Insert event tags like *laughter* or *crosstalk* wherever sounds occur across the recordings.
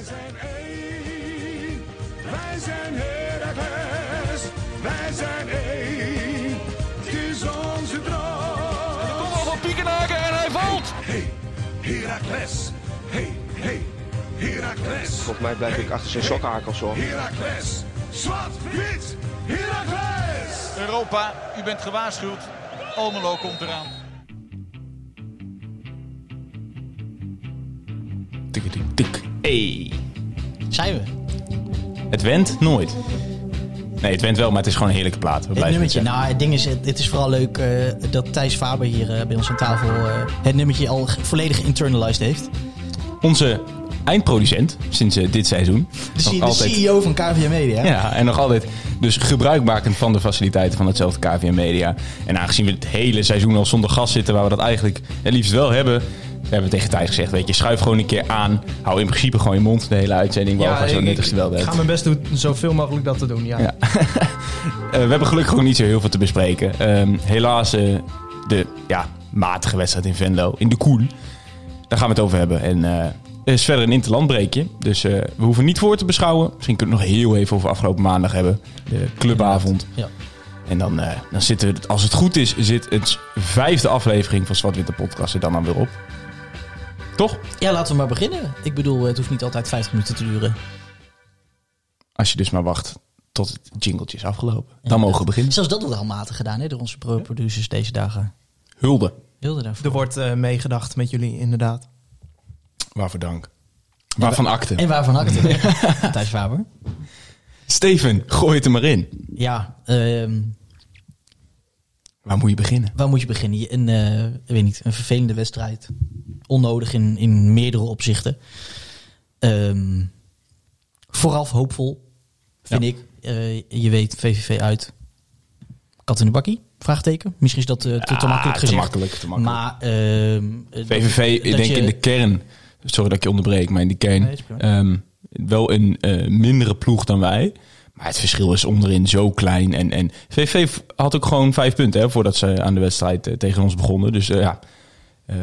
Wij zijn één, wij zijn Heracles, wij zijn één, het is onze droom. Kom al van Piekenhaken en hij valt. Hey, Heracles, hey, hey, Heracles. Volgens mij blijf ik achter zijn sokkenhakels hoor. Heracles, zwart, wit, Heracles. Europa, u bent gewaarschuwd. Almelo komt eraan. Tik, tik, tik. Hey. Zijn we? Het went nooit. Nee, het went wel, maar het is gewoon een heerlijke plaat. We Het nummertje. Nou, het ding is, het, het is vooral leuk eh, dat Thijs Faber hier eh, bij ons aan tafel eh, het nummertje al volledig internalized heeft. Onze eindproducent sinds dit seizoen. De, de altijd, CEO van KVM Media. Ja, en nog altijd dus gebruikmakend van de faciliteiten van hetzelfde KVM Media. En aangezien we het hele seizoen al zonder gas zitten, waar we dat eigenlijk het liefst wel hebben, hebben we tegen Thijs gezegd, weet je, schuif gewoon een keer aan. Hou in principe gewoon je mond de hele uitzending, behalve ik, dat nuttigste wel ik deed. ga mijn best doen zoveel mogelijk dat te doen. Ja. Ja. *laughs* Eh, we hebben gelukkig gewoon niet zo heel veel te bespreken. Ehm, helaas eh, de ja, matige wedstrijd in Venlo, in de Koel. Daar gaan we het over hebben. En er is verder een interlandbreekje. Dus we hoeven niet voor te beschouwen. Misschien kunnen we het nog heel even over afgelopen maandag hebben. De clubavond. Ja. En dan, eh, dan zitten we, als het goed is, zit het vijfde aflevering van Zwart Witte Podcast er dan dan weer op. Toch? Ja, laten we maar beginnen. Ik bedoel, het hoeft niet altijd 50 minuten te duren. Als je dus maar wacht tot het jingletje is afgelopen. Dan mogen we beginnen. Zelfs dat wordt handmatig gedaan hè, door onze pro- producers deze dagen. Hulde. Wilde daarvoor. Er wordt eh, meegedacht met jullie, inderdaad. Waarvoor dank. Waarvan akte. En waarvan acte? *laughs* *laughs* Thijs Faber. Steven, gooi het er maar in. Ja, ehm, Waar moet je beginnen? waar moet je beginnen? Een, eh, ik weet niet, een vervelende wedstrijd. Onnodig in, in meerdere opzichten. Ehm, vooraf hoopvol, vind Ja. ik. Eh, je weet, VVV uit. Kat in de bakkie? Vraagteken. Misschien is dat eh, te, te Ah, makkelijk te gezegd. makkelijk, te makkelijk. Maar ehm, dat- VVV, ik denk je- in de kern... Sorry dat ik je onderbreek, maar in de kern... Nee, ehm, wel een eh, mindere ploeg dan wij. Maar het verschil is onderin zo klein. En, en VVV had ook gewoon vijf punten hè, voordat ze aan de wedstrijd eh, tegen ons begonnen. Dus eh, ja,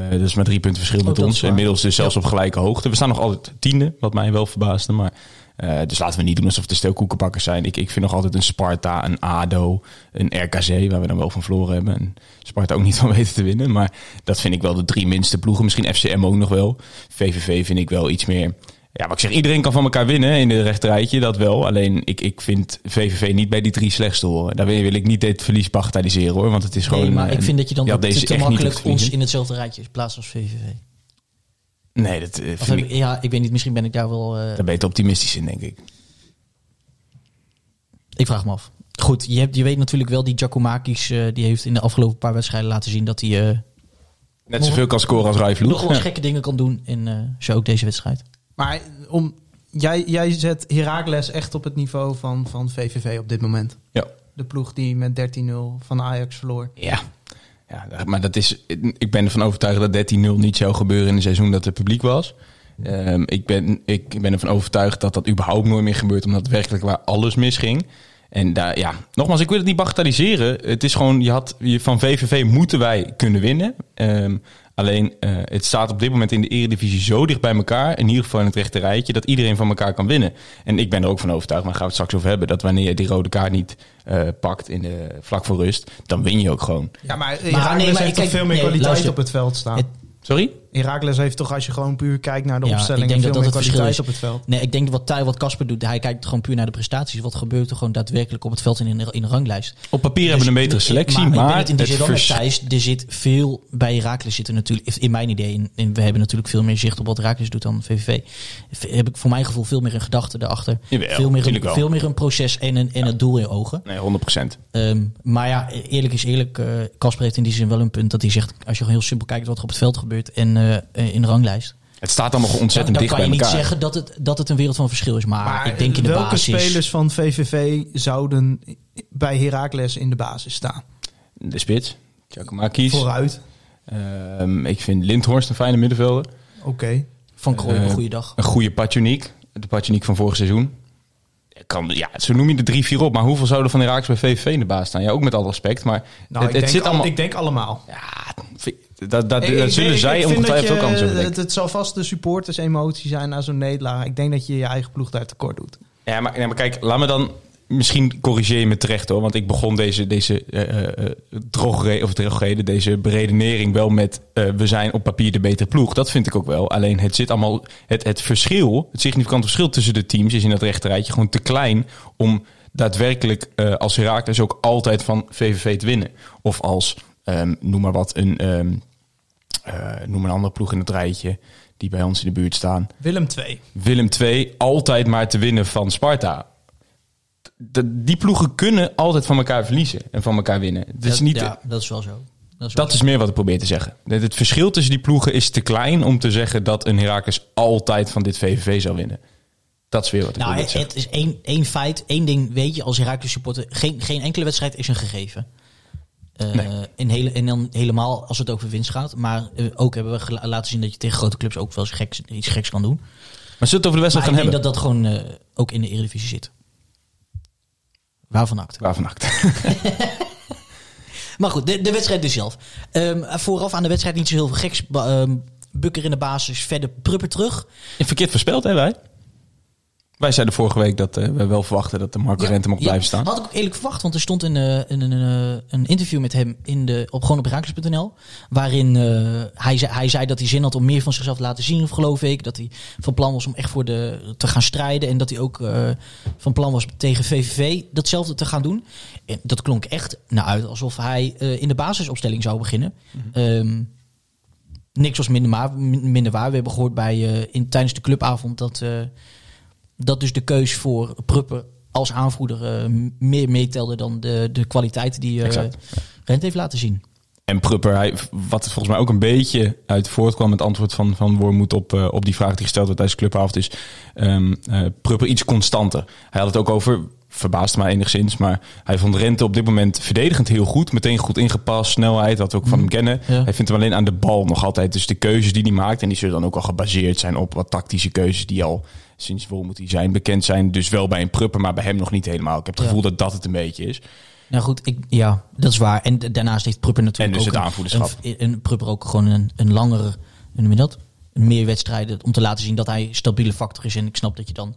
dat is maar drie punten verschil Ook met ons. Inmiddels dus zelfs op gelijke hoogte. We staan nog altijd tiende, wat mij wel verbaasde. Maar, eh, dus laten we niet doen alsof het de stel koekenbakkers zijn. Ik, ik vind nog altijd een Sparta, een ADO, een RKC, waar we dan wel van verloren hebben. En Sparta ook niet *laughs* van weten te winnen. Maar dat vind ik wel de drie minste ploegen. Misschien FCM ook nog wel. VVV vind ik wel iets meer... Ja, wat ik zeg, iedereen kan van elkaar winnen in de rechterrijtje, dat wel. Alleen ik, ik vind VVV niet bij die drie slechtste horen. Daar wil wil ik niet dit verlies bagatelliseren hoor, want het is gewoon... Nee, maar ik vind dat je dan had te, deze makkelijk ons in hetzelfde rijtje plaatst als VVV. Nee, dat eh, vind ik... ik- ja, ik weet niet, misschien ben ik daar wel... eh, Daar ben je te optimistisch in, denk ik. Ik vraag me af. Goed, je, hebt, je weet natuurlijk wel, die Giacomakis, eh die heeft in de afgelopen paar wedstrijden laten zien dat hij Net zoveel kan scoren als Rai nog wel *laughs* gekke dingen kan doen. En eh, zo ook deze wedstrijd. Maar om, jij, jij zet Heracles echt op het niveau van, van VVV op dit moment. Ja. De ploeg die met 13-0 van Ajax verloor. Ja. ja, maar dat is, ik ben ervan overtuigd dat 13-0 niet zou gebeuren in een seizoen dat er publiek was. Ehm, ik, ben, ik ben ervan overtuigd dat dat überhaupt nooit meer gebeurt, omdat werkelijk waar alles misging. En daar, ja, nogmaals, ik wil het niet bagatelliseren. Het is gewoon, je had, je, van VVV moeten wij kunnen winnen. Ehm, alleen, eh, het staat op dit moment in de eredivisie zo dicht bij elkaar, in ieder geval in het rechte rijtje, dat iedereen van elkaar kan winnen. En ik ben er ook van overtuigd, maar daar gaan we het straks over hebben, dat wanneer je die rode kaart niet eh, pakt in de, vlak voor rust, dan win je ook gewoon. Ja, maar nee, maar toch kijk- veel meer nee, kwaliteit luister. op het veld staan. Het- Sorry? Heracles heeft toch, als je gewoon puur kijkt naar de Ja, opstelling, ik denk veel dat dat meer het verschil kwaliteit is. op het veld. Nee, ik denk wat Tij, wat Casper doet, hij kijkt gewoon puur naar de prestaties. Wat gebeurt er gewoon daadwerkelijk op het veld en in de, in de ranglijst. Op papier hebben we een betere selectie, maar, het in die zin wel met vers- Thijs. Er zit veel bij Herakles zitten natuurlijk, in mijn idee, en- en we hebben natuurlijk veel meer zicht op wat Herakles doet dan VVV. V- Heb ik voor mijn gevoel veel meer een gedachte daarachter. Jawel, veel, meer een, wel. veel meer een proces en, een, en het doel in ogen. Nee, 100%. Ehm, maar ja, eerlijk is eerlijk. eh, Casper heeft in die zin wel een punt dat hij zegt, als je gewoon heel simpel kijkt wat er op het veld gebeurt en eh, in de ranglijst. Het staat allemaal Dan, ontzettend dan dicht kan je bij niet elkaar. zeggen dat het, dat het een wereld van verschil is. Maar, ik denk in de welke basis... spelers van VVV zouden bij Heracles in de basis staan? De spits, Giacomakis. Vooruit. Ehm, ik vind Lindhorst een fijne middenvelder. Oké. Van Krooi op een Eh, goede dag. Een goede Patjoniek. De Patjoniek van vorig seizoen. Kan, ja, zo noem je de drie, vier op. Maar hoeveel zouden van Herakles bij VVV in de baas staan? Ja, ook met alle respect. Maar Nou, het, ik, het denk zit al- allemaal... ik denk allemaal. ja, dat, dat, dat, Ik- zullen ik- zij ik ongetwijfeld ook anders hebben. Het, het zal vast de supporters emotie zijn na zo'n nederlaag. Ik denk dat je je eigen ploeg daar tekort doet. Ja, maar, ja, maar kijk, laat me dan... Misschien corrigeer je me terecht hoor. Want ik begon deze, deze drogere- of drogreden, deze beredenering wel met... we zijn op papier de betere ploeg. Dat vind ik ook wel. Alleen het zit allemaal... Het, het verschil, het significante verschil tussen de teams... is in dat rechterrijtje gewoon te klein... om daadwerkelijk eh, als Herakles ook altijd van VVV te winnen. Of als, ehm, noem maar wat, een... ehm, eh, noem een andere ploeg in het rijtje... die bij ons in de buurt staan... Willem 2. Willem II altijd maar te winnen van Sparta. De- die ploegen kunnen altijd van elkaar verliezen en van elkaar winnen. Het is Dat- niet, ja, dat is wel zo. Dat is, dat meer wat ik probeer te zeggen. Het verschil tussen die ploegen is te klein om te zeggen dat een Heracles altijd van dit VVV zou winnen. Dat is weer wat ik Nou, probeer te het, zeggen. het is één, één feit, één ding weet je als Heracles supporter. Geen, geen enkele wedstrijd is een gegeven. Nee. in hele, en dan helemaal als het over winst gaat. Maar eh, ook hebben we laten zien dat je tegen grote clubs ook wel eens geks, iets geks kan doen. Maar zullen we het over de wedstrijd Maar ik gaan denk hebben? dat dat gewoon eh, ook in de Eredivisie zit. Waarvan acte. Waarvan acte. *laughs* Maar goed, de, de wedstrijd dus zelf. Ehm, vooraf aan de wedstrijd niet zo heel veel geks. Ehm, Bukker in de basis, verder Prupper terug. Verkeerd voorspeld, hè wij? Wij zeiden vorige week dat eh, we wel verwachten dat de Marco Rente mocht Ja, blijven staan. Had ik ook eerlijk verwacht, want er stond een, eh, een, een, een, een interview met hem in de, op gewoon op. Waarin eh, hij, zei, hij zei dat hij zin had om meer van zichzelf te laten zien, of geloof ik. Dat hij van plan was om echt voor de, te gaan strijden. En dat hij ook eh, van plan was tegen VVV datzelfde te gaan doen. En dat klonk echt nou uit alsof hij eh, in de basisopstelling zou beginnen. Ehm, niks was minder, maar, minder waar. We hebben gehoord bij, eh, in, tijdens de clubavond dat, eh, dat dus de keus voor Prupper als aanvoerder eh, meer meetelde dan de, de kwaliteit die Exact. Rent heeft laten zien. En Prupper, hij, wat volgens mij ook een beetje uit voortkwam, het antwoord van, van Wormoed op, eh, op die vraag die gesteld werd tijdens de clubavond, is eh, Prupper iets constanter. Hij had het ook over, verbaasde mij enigszins, maar hij vond Rente op dit moment verdedigend heel goed. Meteen goed ingepast, snelheid, wat we ook van hem kennen. Ja. Hij vindt hem alleen aan de bal nog altijd. Dus de keuzes die hij maakt, en die zullen dan ook al gebaseerd zijn op wat tactische keuzes die al sinds Wormoed die zijn bekend zijn. Dus wel bij een Prupper, maar bij hem nog niet helemaal. Ik heb het Ja. gevoel dat dat het een beetje is. Nou goed, ik, ja, dat is waar. En daarnaast heeft Prupper natuurlijk En dus ook het een- aanvoerderschap. Een, een Prupper ook gewoon een, een langere, noem je dat? Meer wedstrijden om te laten zien dat hij een stabiele factor is. En ik snap dat je dan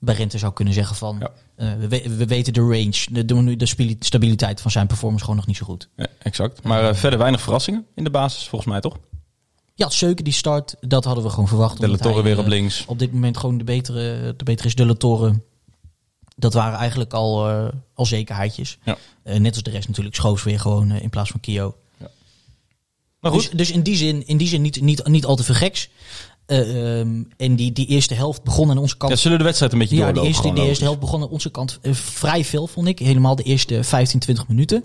bij Rente zou kunnen zeggen van... Ja. eh, we, we- we weten de range, de, de, stabiliteit van zijn performance gewoon nog niet zo goed. Ja, exact. Maar eh, verder weinig verrassingen in de basis, volgens mij toch? Ja, Seuken die start, dat hadden we gewoon verwacht. De hij, weer eh, op links. op dit moment gewoon de betere, de betere is de Torre. Dat waren eigenlijk al, eh, al zekerheidjes. Ja. Eh, net als de rest natuurlijk. Schoos weer gewoon eh, in plaats van Kio. Maar goed, Dus, dus in die zin, in die zin niet, niet, niet al te veel geks. Eh, ehm, en die, die eerste helft begon aan onze kant. ja, zullen de wedstrijd een beetje Ja, doorlopen? eerste, de eerste helft begon aan onze kant eh, vrij veel, vond ik. Helemaal de eerste 15, 20 minuten.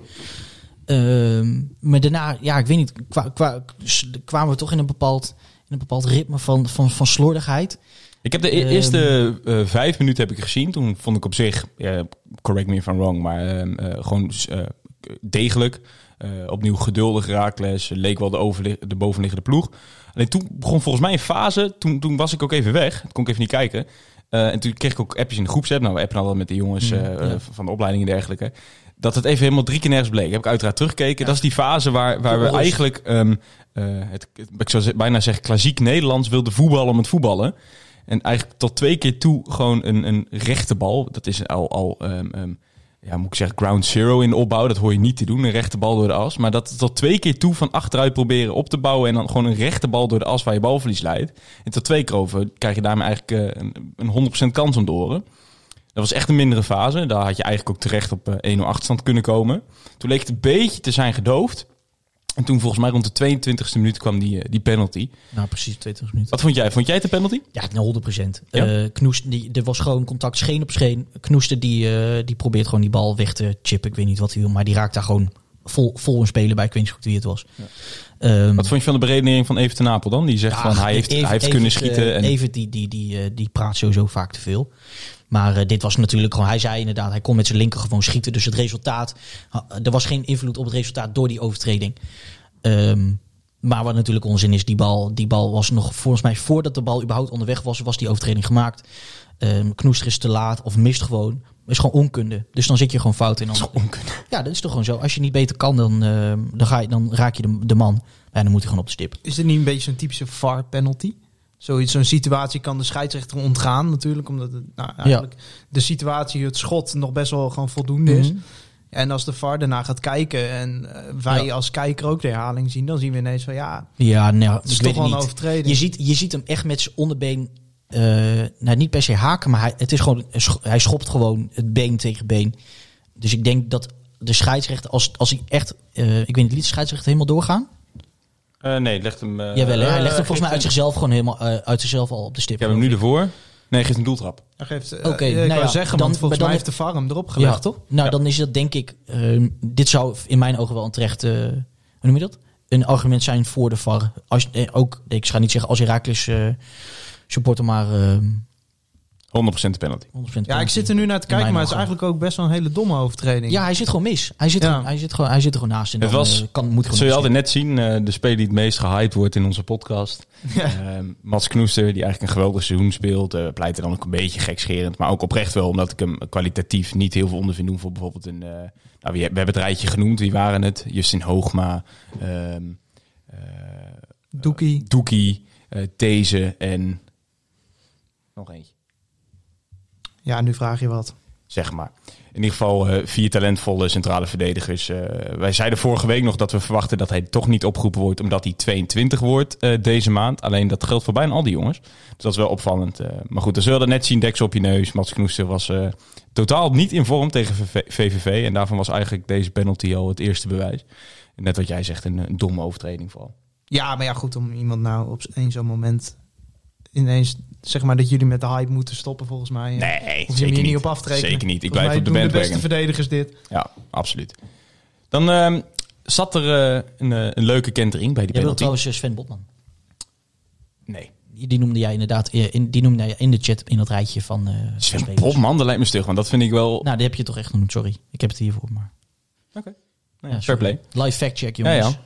Ehm, maar daarna, ja, ik weet niet, kwa, kwa- s- kwamen we toch in een bepaald, in een bepaald ritme van, van, van slordigheid. Ik heb de e- Ehm, eerste eh, vijf minuten heb ik gezien. Toen vond ik op zich, correct me if I'm wrong, maar gewoon degelijk. Eh, opnieuw geduldig Raakles, leek wel de, de bovenliggende ploeg. Alleen toen begon volgens mij een fase, toen, toen was ik ook even weg. Toen kon ik even niet kijken. Eh, en toen kreeg ik ook appjes in de groepset. Nou, we appen al met de jongens Mm, eh, ja. van de opleiding en dergelijke. Dat het even helemaal drie keer nergens bleek. Heb ik uiteraard teruggekeken. Dat is die fase waar, waar we eigenlijk, ehm, eh, het, ik zou bijna zeggen, klassiek Nederlands wilde voetballen om het voetballen. En eigenlijk tot twee keer toe gewoon een, een rechte bal. Dat is al, al ehm, ehm, ja, moet ik zeggen, ground zero in de opbouw. Dat hoor je niet te doen, een rechte bal door de as. Maar dat tot twee keer toe van achteruit proberen op te bouwen... en dan gewoon een rechte bal door de as waar je balverlies leidt. En tot twee keer over krijg je daarmee eigenlijk eh, een, een 100% kans om de oren. Dat was echt een mindere fase. Daar had je eigenlijk ook terecht op eh, 1-0 achterstand kunnen komen. Toen leek het een beetje te zijn gedoofd. En toen volgens mij rond de 22e minuut kwam die, eh, die penalty. Nou, precies 20 minuten. Wat vond jij? Vond jij het een penalty? Ja, nou, 100 procent. Ja? Knoes, die, er was gewoon contact scheen op scheen. Knoester die, eh, die probeert gewoon die bal weg te chippen. Ik weet niet wat hij wil, maar die raakt daar gewoon vol, vol een speler bij. Ik weet niet goed wie het was. Ehm, Wat vond je van de beredenering van Even ten Apel dan? Die zegt Ja, van hij heeft, hij heeft kunnen eh, schieten. En, Evert die, die, die, eh, die praat sowieso vaak te veel. Maar eh, dit was natuurlijk gewoon, hij zei inderdaad, hij kon met zijn linker gewoon schieten. Dus het resultaat, er was geen invloed op het resultaat door die overtreding. Ehm, maar wat natuurlijk onzin is, die bal, die bal was nog volgens mij voordat de bal überhaupt onderweg was, was die overtreding gemaakt. Ehm Knoester is te laat of mist gewoon. is gewoon onkunde. Dus dan zit je gewoon fout in. Dan, Onkunde. *laughs* ja, dat is toch gewoon zo. Als je niet beter kan, dan, ehm, dan, ga je, dan raak je de, de man. Ja, dan moet hij gewoon op de stip. Is dit niet een beetje zo'n typische VAR penalty? Zoiets, zo'n situatie kan de scheidsrechter ontgaan natuurlijk. Omdat het, nou, eigenlijk de situatie, het schot nog best wel gewoon voldoende is. Mhm. En als de VAR daarna gaat kijken en eh, wij Ja. als kijker ook de herhaling zien, dan zien we ineens van ja, Ja, nou, het is toch wel een overtreding. Je ziet, je ziet hem echt met zijn onderbeen, eh, nou niet per se haken, maar hij, het is gewoon, hij schopt gewoon het been tegen been. Dus ik denk dat de scheidsrechter, als, als hij echt, eh, ik weet niet, liet de scheidsrechter helemaal doorgaan? Eh, nee, legt hem... eh, Jawel, hè? hij eh, legt hem volgens mij uit zichzelf gewoon helemaal eh, uit zichzelf al op de stip. Ik heb hem nu ervoor. Nee, geeft een doeltrap. Hij geeft, eh, Oké, ik nou ja, zeggen, dan- want volgens maar mij dan- heeft de VAR hem erop gelegd, Ja. toch? Nou, Ja. dan is dat denk ik, ehm, dit zou in mijn ogen wel een terecht, eh, hoe noem je dat? Een argument zijn voor de VAR. Als, eh, ook, ik ga niet zeggen als Herakles eh supporter, maar ehm 100% de penalty. 100% Ja, ik zit er nu naar te kijken, maar het is eigenlijk ook best wel een hele domme overtreding. Ja, hij zit gewoon mis. Hij zit, Ja. gewoon, hij zit, gewoon, hij zit er gewoon naast. En Het dan, was- eh, kan, moet zul je altijd net zien. eh, de speler die het meest gehyped wordt in onze podcast. Ehm, Mats Knoester, die eigenlijk een geweldig seizoen speelt. eh pleit er dan ook een beetje gekscherend. Maar ook oprecht wel, omdat ik hem kwalitatief niet heel veel onder vind doen. Voor bijvoorbeeld een... eh, nou, wie, we hebben het rijtje genoemd. Wie waren het? Justin Hoogma. ehm eh, Doekie. Doekie. eh These en... Nog eentje. Ja, nu vraag je wat. zeg maar. In ieder geval eh, vier talentvolle centrale verdedigers. Eh, wij zeiden vorige week nog dat we verwachten dat hij toch niet opgeroepen wordt, omdat hij 22 wordt eh, deze maand. Alleen dat geldt voor bijna al die jongens. Dus dat is wel opvallend. maar goed, dan zullen we dat net zien. Deksel op je neus. Mats Knoester was totaal niet in vorm tegen VV VVV. En daarvan was eigenlijk deze penalty al het eerste bewijs. Net wat jij zegt, een, een domme overtreding vooral. Ja, maar ja, goed om iemand nou op één zo'n moment ineens zeg maar dat jullie met de hype moeten stoppen volgens mij. Nee, je hier niet niet. op af te rekenen. Zeker niet. Ik Volgens blijf op de doen de beste verdedigers dit. Ja, absoluut. Dan ehm, zat er eh, een, eh, een leuke kentering bij die Jij wil penalty. trouwens eh, Sven Botman. Nee. Die, die noemde jij inderdaad in, die noemde jij in de chat in dat rijtje van eh Sven. Botman, dat lijkt me stug, want dat vind ik wel... Nou, die heb je toch echt genoemd, sorry. Ik heb het hiervoor, maar... Oké. Ja, fair sorry. play. Live fact check, Ja, jongens. ja.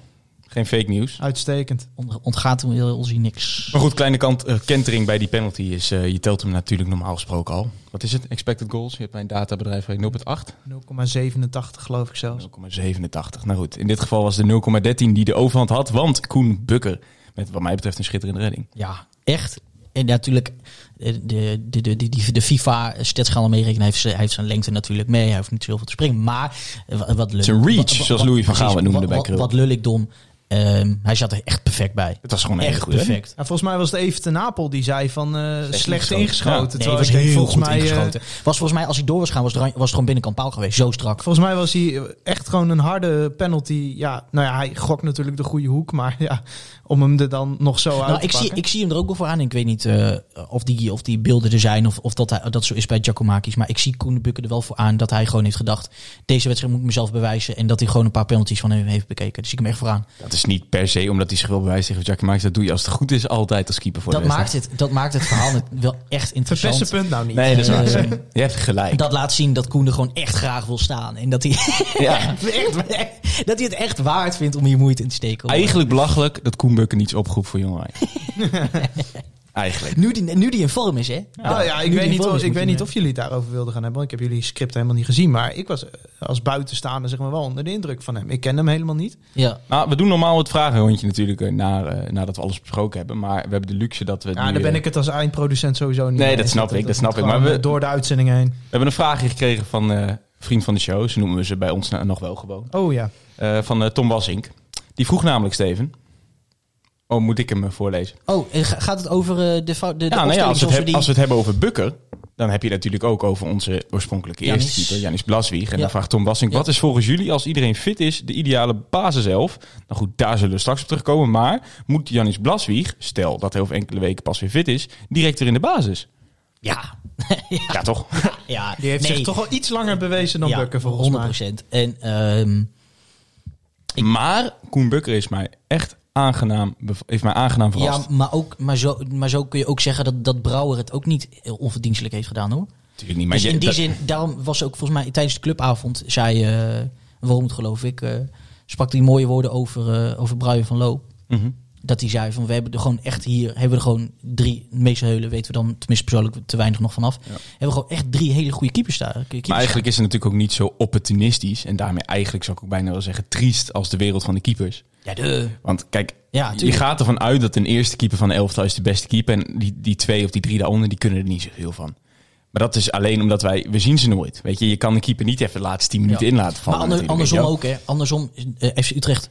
Geen fake nieuws. Uitstekend. Ont- Ontgaat ons hier niks. Maar goed, kleine kant, eh, kentering bij die penalty is... eh, je telt hem natuurlijk normaal gesproken al. Wat is het? Expected goals? Je hebt bij een databedrijf 0,8. 0,87 geloof ik zelfs. 0,87. Nou goed, in dit geval was de 0,13 die de overhand had. Want Koen Bukker, met wat mij betreft een schitterende redding. Ja, echt. En natuurlijk, eh, de, de, de, de, de, de FIFA-stats gaan al meerekenen. Hij heeft, zijn- hij heeft zijn lengte natuurlijk mee. Hij hoeft niet zoveel te springen. Maar eh, wat. Zijn reach, wat- wat- zoals Louis van Gaal noemde wat- bij Krul. Wat, wat lullig dom. Ehm, hij zat er echt perfect bij. Het was gewoon Echt redding. perfect. Ja, volgens mij was het even ten Napel die zei van eh, slecht ingeschoten. ingeschoten. Ja. Nee, was ik denk, heel volgens goed mij, eh, ingeschoten. was volgens mij, als hij door was gaan, was het, was het gewoon binnenkant paal geweest. Zo strak. Volgens mij was hij echt gewoon een harde penalty. Ja, nou ja, hij gokt natuurlijk de goede hoek, maar ja, om hem er dan nog zo uit Nou, te ik, zie, ik zie hem er ook wel voor aan. Ik weet niet eh, of, die, of die beelden er zijn of, of dat hij, dat zo is bij Giacomakis. Maar ik zie Koen de Bukker er wel voor aan dat hij gewoon heeft gedacht... deze wedstrijd moet ik mezelf bewijzen. En dat hij gewoon een paar penalties van hem heeft bekeken. Zie ik hem echt voor aan. Dat is niet per se omdat hij zich wil bewijzen tegen Jackie Max. Dat doe je als het goed is altijd als keeper voor Dat de maakt, het, dat maakt het verhaal net wel echt interessant. Verpest punt nou niet. Nee, dat is waar. Eh, Je hebt gelijk. Dat laat zien dat Koen er gewoon echt graag wil staan. En dat hij, Ja. *laughs* echt, dat hij het echt waard vindt om hier moeite in te steken. Eigenlijk belachelijk dat Koen Bukker niet is opgeroepen voor Jong Oranje. *laughs* Eigenlijk. Nu die, nu die in vorm is, hè? Nou ja, ik weet, niet, of, is, ik weet niet of jullie het daarover wilden gaan hebben. Want ik heb jullie script helemaal niet gezien. Maar ik was eh, als buitenstaander zeg maar wel onder de indruk van hem. Ik ken hem helemaal niet. Ja. Nou, we doen normaal het vragenrondje natuurlijk eh, na, eh, nadat we alles besproken hebben. Maar we hebben de luxe dat we. Ja, nu, daar ben ik het als eindproducent sowieso niet Nee, mee dat snap ik, dat snap ik. Maar we- Door de uitzending heen. We hebben een vraagje gekregen van eh vriend van de show. Zo noemen we ze bij ons na- nog wel gewoon. Oh ja. Eh, van eh, Tom Wassink. Die vroeg namelijk, Steven. Oh, moet ik hem voorlezen? Oh, gaat het over eh, de, fout- de, de Ja, nou ja, als, we het die... als we het hebben over Bukker, dan heb je natuurlijk ook over onze oorspronkelijke Janis. eerste keeper, Janis Blaswieg. En Ja. dan vraagt Tom Wassink, Ja. wat is volgens jullie, als iedereen fit is, de ideale basiself? Nou goed, daar zullen we straks op terugkomen. Maar moet Janis Blaswieg, stel dat hij over enkele weken pas weer fit is, direct weer in de basis? Ja. *laughs* Ja, toch? *laughs* ja. Die heeft nee. zich toch wel iets langer bewezen dan ja, Bukker volgens mij. 100%. En ehm, Ik- Maar Koen Bukker is mij echt aangenaam, heeft mij aangenaam ja, verrast. maar, ook, maar, zo, maar zo kun je ook zeggen dat, dat Brouwer het ook niet onverdienstelijk heeft gedaan hoor. Natuurlijk niet, maar dus je- in die dat- zin, daarom was ook volgens mij tijdens de clubavond, zei uh, waarom het geloof ik, eh, sprak hij mooie woorden over, eh over Brian van Loo. Mhm. Dat hij zei van we hebben er gewoon echt hier hebben we er gewoon drie meeste heulen weten we dan tenminste persoonlijk te weinig nog vanaf. Hebben we gewoon echt drie hele goede keepers keepers Maar eigenlijk is het natuurlijk ook niet zo opportunistisch. En daarmee eigenlijk zou ik ook bijna wel zeggen triest als de wereld van de keepers. Ja, de, Want kijk, Ja, je gaat ervan uit dat een eerste keeper van de elftal is de beste keeper. En die, die twee of die drie daaronder, die kunnen er niet zoveel van. Maar dat is alleen omdat wij, we zien ze nooit. Weet je, je kan de keeper niet even de laatste tien minuten Ja. in laten maar vallen. ander- andersom ook hè. Andersom eh, FC Utrecht.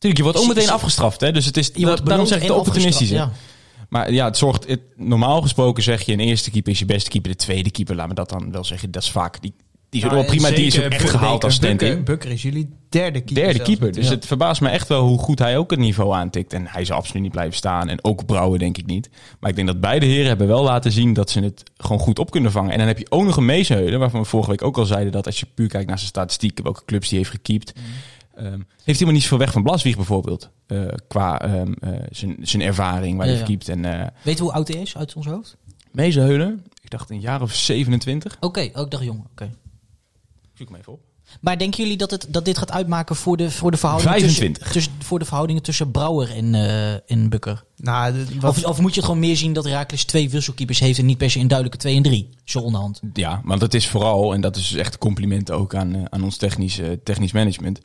Tuurlijk, je wordt ook meteen afgestraft. Hè? Dus het is, Je wordt daarom zeg ik de opportunistische. afgestraft, Maar ja, het zorgt, het, normaal gesproken zeg je een eerste keeper is je beste keeper. De tweede keeper, laat me dat dan wel zeggen. Dat is vaak, die, die is wel prima. Die is ook echt gehaald als stand Bukker, is jullie derde keeper. Derde zelfs keeper. Dus het verbaast me echt wel hoe goed hij ook het niveau aantikt. En hij zal absoluut niet blijven staan. En ook Brouwer denk ik niet. Maar ik denk dat beide heren hebben wel laten zien dat ze het gewoon goed op kunnen vangen. En dan heb je ook nog een Meesheulen, waarvan we vorige week ook al zeiden dat als je puur kijkt naar zijn statistieken, welke clubs die heeft gekiept. Mhm. Ehm, heeft helemaal niet zoveel weg van Blaswieg bijvoorbeeld. eh, qua ehm, eh, zijn zijn ervaring waar Ja, hij ja. En eh Weet je hoe oud hij is uit ons hoofd? Meesheulen, ik dacht een jaar of 27. Oké, ook dag jong. Oké. Zoek hem even op. Maar denken jullie dat, het, dat dit gaat uitmaken voor de, voor de verhoudingen 25. Tussen, tussen, voor de verhoudingen tussen Brouwer en, eh en Bukker? Nou, wat, Of, of moet je het gewoon meer zien dat Herakles twee wisselkeepers heeft en niet per se een duidelijke 2 en 3? Zo onderhand. Ja, want het is vooral, en dat is echt een compliment ook aan, aan ons technisch, technisch management.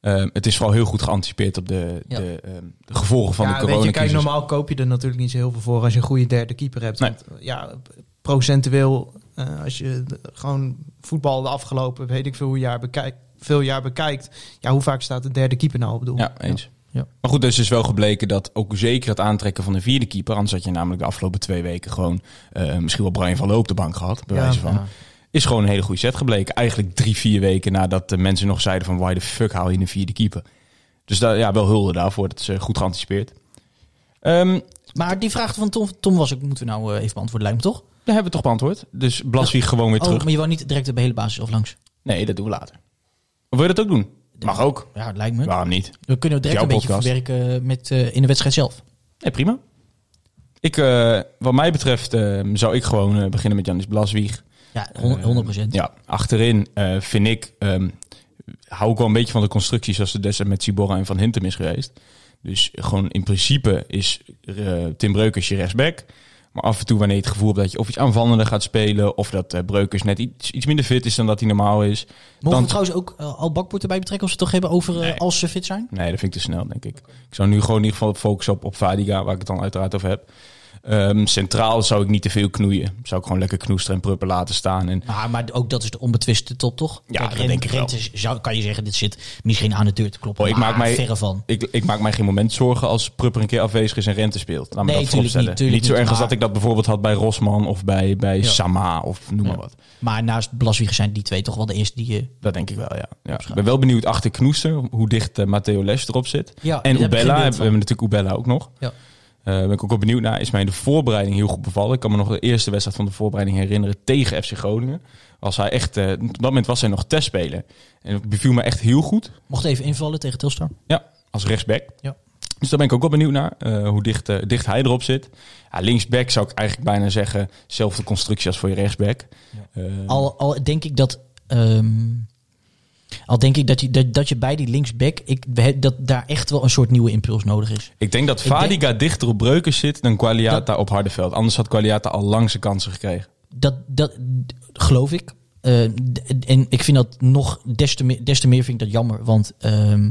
Ehm, het is vooral heel goed geanticipeerd op de, Ja. de, ehm, de gevolgen van ja, de weet je, coronacrisis. kijk, normaal koop je er natuurlijk niet zo heel veel voor als je een goede derde keeper hebt. Nee. Want, ja, procentueel, eh, als je de- gewoon voetbal de afgelopen, weet ik veel, hoe jaar bekijkt, veel jaar bekijkt. Ja, hoe vaak staat de derde keeper nou op doel? Ja, eens. Ja. Maar goed, dus is wel gebleken dat ook zeker het aantrekken van de vierde keeper, anders had je namelijk de afgelopen twee weken gewoon eh, misschien wel Brian van Loo op de bank gehad, bij Ja, wijze van. Is gewoon een hele goede set gebleken. Eigenlijk drie, vier weken nadat de mensen nog zeiden van why the fuck haal je een vierde keeper. Dus daar, ja, wel hulde daarvoor. Dat is eh, goed geanticipeerd. Ehm Maar die vraag van Tom, Tom was ik, moeten we nou eh, even beantwoorden, lijkt me toch? dat hebben we toch beantwoord. Dus Blaswieg gewoon weer Oh, terug. maar je wou niet direct de hele basis of langs? Nee, dat doen we later. Of wil je dat ook doen? Mag ook. Ja, het lijkt me. Waarom niet? We kunnen direct Jouw een beetje verwerken met, eh, in de wedstrijd zelf. Nee, prima. Ik, wat mij betreft eh, zou ik gewoon beginnen met Janis Blaswieg. Ja, 100 procent. Ja, achterin eh, vind ik... ehm, hou ik wel een beetje van de constructies zoals het destijds met Ciborra en Van Hintem is geweest. Dus gewoon in principe is eh, Tim Breukers je rechtsback. Maar af en toe wanneer je het gevoel hebt dat je of iets aanvallender gaat spelen... of dat eh, Breukers net iets, iets minder fit is dan dat hij normaal is... Mogen dan we trouwens ook Al Bakboer erbij betrekken als we het toch hebben over Nee. als ze fit zijn? Nee, dat vind ik te snel, denk ik. Ik zou nu gewoon in ieder geval focussen op, op Vadiga, waar ik het dan uiteraard over heb. Ehm, centraal zou ik niet te veel knoeien. Zou ik gewoon lekker knoester en prupper laten staan. En Maar, maar ook dat is de onbetwiste top, toch? Ja, dat Ren- denk ik wel. Zou, kan je zeggen, dit zit misschien aan de deur te kloppen. Oh, ik maak mij- verre van. ik, ik maak mij geen moment zorgen als prupper een keer afwezig is en rente speelt. Laat me Nee, dat vooropstellen. niet, tuurlijk zo niet, erg als dat ik dat bijvoorbeeld had bij Rosman of bij, bij Ja. Sama of noem maar Ja. wat. Maar naast Blaswieger zijn die twee toch wel de eerste die je... Dat denk ik wel, ja. ja. Ik ben wel benieuwd achter Knoester hoe dicht eh, Matteo Les erop zit. Ja, en Ubella, we beeld van. hebben natuurlijk Ubella ook nog. Ja. Eh ben ik ook wel benieuwd naar. Is mij de voorbereiding heel goed bevallen. Ik kan me nog de eerste wedstrijd van de voorbereiding herinneren tegen FC Groningen. Was hij echt, eh, op dat moment was hij nog testspeler. En het beviel me echt heel goed. Mocht even invallen tegen Telstar. Ja, als rechtsback. Ja. Dus daar ben ik ook wel benieuwd naar. eh, hoe dicht, dicht hij erop zit. Ja, linksback zou ik eigenlijk bijna zeggen. Zelfde constructie als voor je rechtsback. Al, al denk ik dat... ehm, al denk ik dat je, dat, dat je bij die linksback... Ik, dat daar echt wel een soort nieuwe impuls nodig is. ik denk dat denk- Vadiga dichter op Breukers zit dan Qualiata op Hardeveld. Anders had Qualiata al lang zijn kansen gekregen. Dat, dat geloof ik. Eh, en ik vind dat nog des te meer, des te meer vind ik dat jammer. Want ehm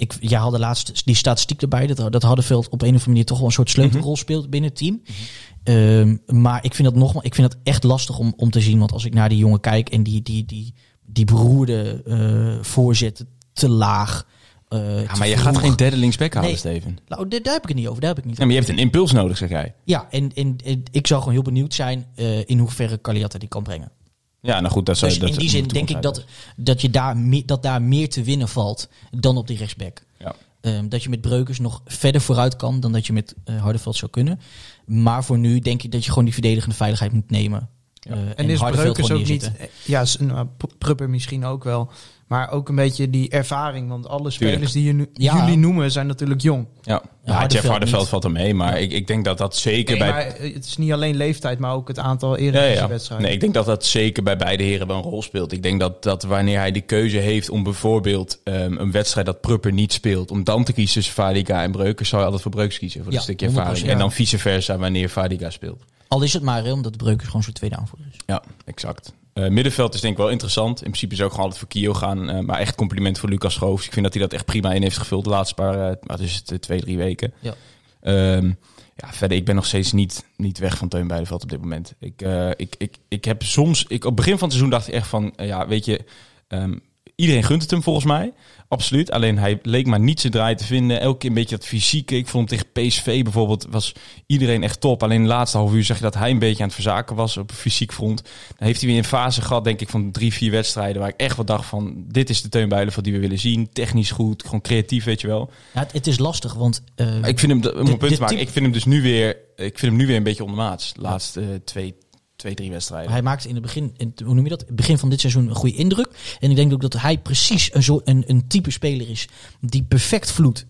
ik, jij had de laatste die statistiek erbij. Dat, dat Hardenveld op een of andere manier toch wel een soort sleutelrol speelt binnen het team. Ehm, maar ik vind dat nog ik vind dat echt lastig om, om te zien. Want als ik naar die jongen kijk en die, die, die, die beroerde eh voorzetten te laag. eh, Ja, maar je gaat geen derde linksback halen, Nee. Steven. Nou, daar, daar heb ik het niet over. Daar heb ik niet Ja, maar je hebt een impuls nodig, zeg jij. Ja, en, en, en ik zou gewoon heel benieuwd zijn eh, in hoeverre Caliata die kan brengen. Ja, nou goed, dat zou Dus dat in die zin denk ik dat, dat, je daar meer, dat daar meer te winnen valt dan op die rechtsback. Ja. Ehm, dat je met Breukers nog verder vooruit kan dan dat je met eh Hardeveld zou kunnen. Maar voor nu denk ik dat je gewoon die verdedigende veiligheid moet nemen. Eh, En is Breukers ook niet... neerzetten. Ja, P- Prupper misschien ook wel. Maar ook een beetje die ervaring. Want alle spelers Tuurlijk. die je nu- Ja. jullie noemen zijn natuurlijk jong. Ja, ja, Hardenveld Jeff Hardenveld valt er mee. Maar ik, ik denk dat dat zeker Nee, bij... maar het is niet alleen leeftijd, maar ook het aantal Ja, ja. Eredivisie-wedstrijden. Nee, ik denk dat dat zeker bij beide heren wel een rol speelt. Ik denk dat, dat wanneer hij de keuze heeft om bijvoorbeeld ehm, een wedstrijd dat Prupper niet speelt, om dan te kiezen tussen Vadiga en Breukers, zou je altijd voor Breukers kiezen. Voor Ja, een stukje 100%. ervaring. En dan vice versa wanneer Vadiga speelt. Al is het maar omdat Breukers gewoon zo'n tweede aanvoerder is. Ja, exact. Eh, middenveld is denk ik wel interessant. In principe zou ik gewoon altijd voor Kio gaan. eh, maar echt compliment voor Lucas Schoofs. Ik vind dat hij dat echt prima in heeft gevuld de laatste paar, eh, wat is het, twee, drie weken. Ja. Ehm, ja, verder, ik ben nog steeds niet, niet weg van Teun Beideveld op dit moment. Ik, ik, ik, ik heb soms, ik, op het begin van het seizoen dacht ik echt van, ja, weet je, ehm, iedereen gunt het hem volgens mij. Absoluut. Alleen hij leek maar niet zijn draai te vinden. Elke keer een beetje dat fysieke. Ik vond hem tegen PSV bijvoorbeeld, was iedereen echt top. Alleen de laatste half uur zag je dat hij een beetje aan het verzaken was op een fysiek front. Dan heeft hij weer een fase gehad, denk ik, van drie, vier wedstrijden. Waar ik echt wat dacht van, dit is de Teun Beideveld die we willen zien. Technisch goed, gewoon creatief, weet je wel. Ja, het, het is lastig, want eh, ik vind hem, om een punt te maken, ik vind hem dus nu weer, ik vind hem nu weer een beetje ondermaats. De laatste eh, twee, twee, drie wedstrijden. hij maakte in het begin, in, hoe noem je dat? Het begin van dit seizoen een goede indruk. En ik denk ook dat hij precies een, zo, een, een type speler is die perfect vloedt.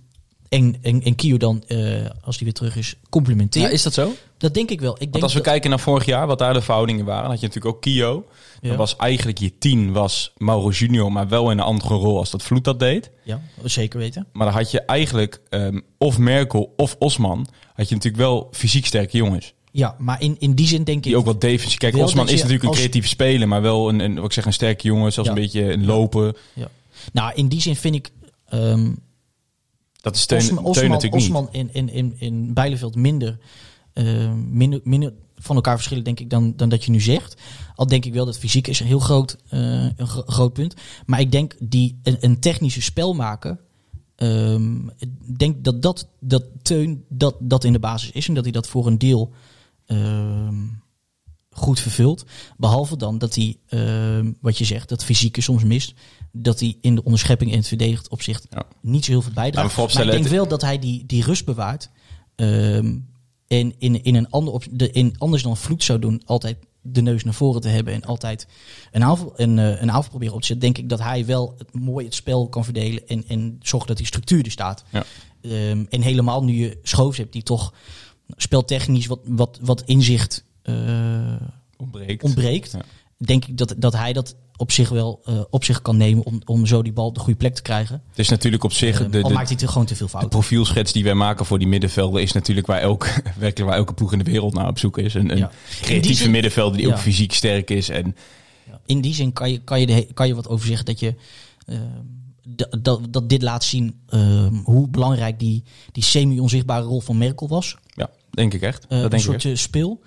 En, en, en Kio dan, eh, als hij weer terug is, complimenteert. Ja, is dat zo? Dat denk ik wel. Ik denk als we dat- kijken naar vorig jaar, wat daar de verhoudingen waren, dan had je natuurlijk ook Kio. Ja. Dan was eigenlijk je tien was Mauro Junior, maar wel in een andere rol als dat Vloed dat deed. Ja, zeker weten. Maar dan had je eigenlijk ehm, of Merkel of Osman, had je natuurlijk wel fysiek sterke jongens. Ja, maar in, in die zin denk Die ik... ook wat defensief. Kijk, Osman is natuurlijk een creatieve speler, maar wel een, een, wat ik zeg, een sterke jongen, zelfs Ja. een beetje een lopen. Ja. Nou, in die zin vind ik... ehm Dat is Teun, Osman, Teun Osman, natuurlijk niet. Osman in, in, in, in Bijleveld minder, eh, minder, minder van elkaar verschillen, denk ik, dan, dan dat je nu zegt. Al denk ik wel dat fysiek is een heel groot, eh, een gro- groot punt. Maar ik denk die een, een technische spel maken. ehm, ik denk dat dat, dat Teun dat, dat in de basis is en dat hij dat voor een deel ehm, goed vervult. Behalve dan dat hij, ehm, wat je zegt, dat fysieke soms mist. Dat hij in de onderschepping en het verdedigd opzicht Ja. niet zo heel veel bijdraagt. maar ik denk wel dat hij die, die rust bewaart. ehm, en in, in een ander op, de, in, anders dan Vloed zou doen, altijd de neus naar voren te hebben en altijd een aanval, een, eh, een aanval proberen op te zetten, denk ik dat hij wel het, mooi het spel kan verdelen en, en zorgt dat die structuur er staat. Ja. Ehm, en helemaal nu je Schoofs hebt die toch speltechnisch wat, wat, wat inzicht eh, Ontbreekt. ontbreekt, Ja. denk ik dat, dat hij dat op zich wel eh, op zich kan nemen om, om zo die bal op de goede plek te krijgen. Het is natuurlijk op zich Ehm, de, al de, maakt hij te, gewoon te veel de fouten. profielschets die wij maken voor die middenvelden is natuurlijk waar elke, *laughs* werkelijk waar elke ploeg in de wereld naar op zoek is. Een, een Ja. Creatieve zin- middenvelder die Ja. ook fysiek sterk is. En In die zin kan je, kan je, de, kan je wat over zeggen dat je dat, dat, dat dit laat zien ehm, hoe belangrijk die, die semi-onzichtbare rol van Merkel was. ja, denk ik echt. Eh, dat een denk ik soort echt. eh, speel.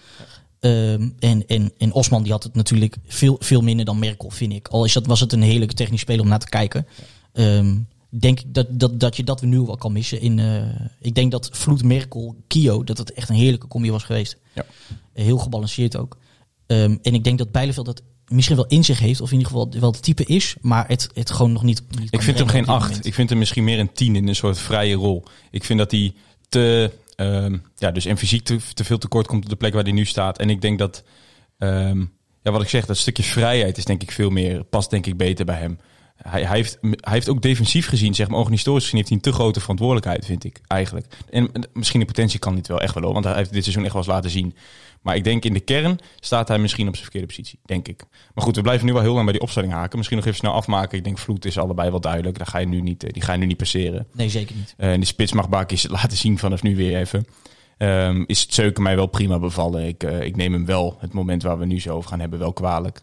Ehm, en, en, en Osman die had het natuurlijk veel, veel minder dan Merkel, vind ik. Al is dat, was het een heerlijke technisch speler om naar te kijken. Ehm, denk ik dat, dat, dat je dat we nu wel kan missen. In, eh, ik denk dat Vloed, Merkel, Kio, dat het echt een heerlijke combi was geweest. Ja. Heel gebalanceerd ook. Ehm, en ik denk dat Bijleveld dat misschien wel in zich heeft, of in ieder geval wel het type is, maar het, het gewoon nog niet. niet Ik vind hem geen acht. Ik vind hem misschien meer een tien in een soort vrije rol. Ik vind dat hij te, ehm, ja, dus en fysiek te, te veel tekort komt op de plek waar hij nu staat. En ik denk dat, ehm, ja, wat ik zeg, dat stukje vrijheid is denk ik veel meer, past denk ik beter bij hem. Hij, hij, heeft, hij heeft ook defensief gezien, zeg maar, organisatorisch gezien, heeft hij een te grote verantwoordelijkheid, vind ik eigenlijk. En en misschien de potentie kan niet wel echt wel, hoor, want hij heeft dit seizoen echt wel eens laten zien. Maar ik denk in de kern staat hij misschien op zijn verkeerde positie, denk ik. Maar goed, we blijven nu wel heel lang bij die opstelling haken. Misschien nog even snel afmaken. Ik denk Vloed is allebei wel duidelijk. Daar ga je nu niet, eh, die ga je nu niet passeren. Nee, zeker niet. Eh, en de spits mag Bakis laten zien vanaf nu weer even. Ehm, is het Zeuken mij wel prima bevallen. Ik, eh, ik neem hem wel, het moment waar we nu zo over gaan hebben, wel kwalijk.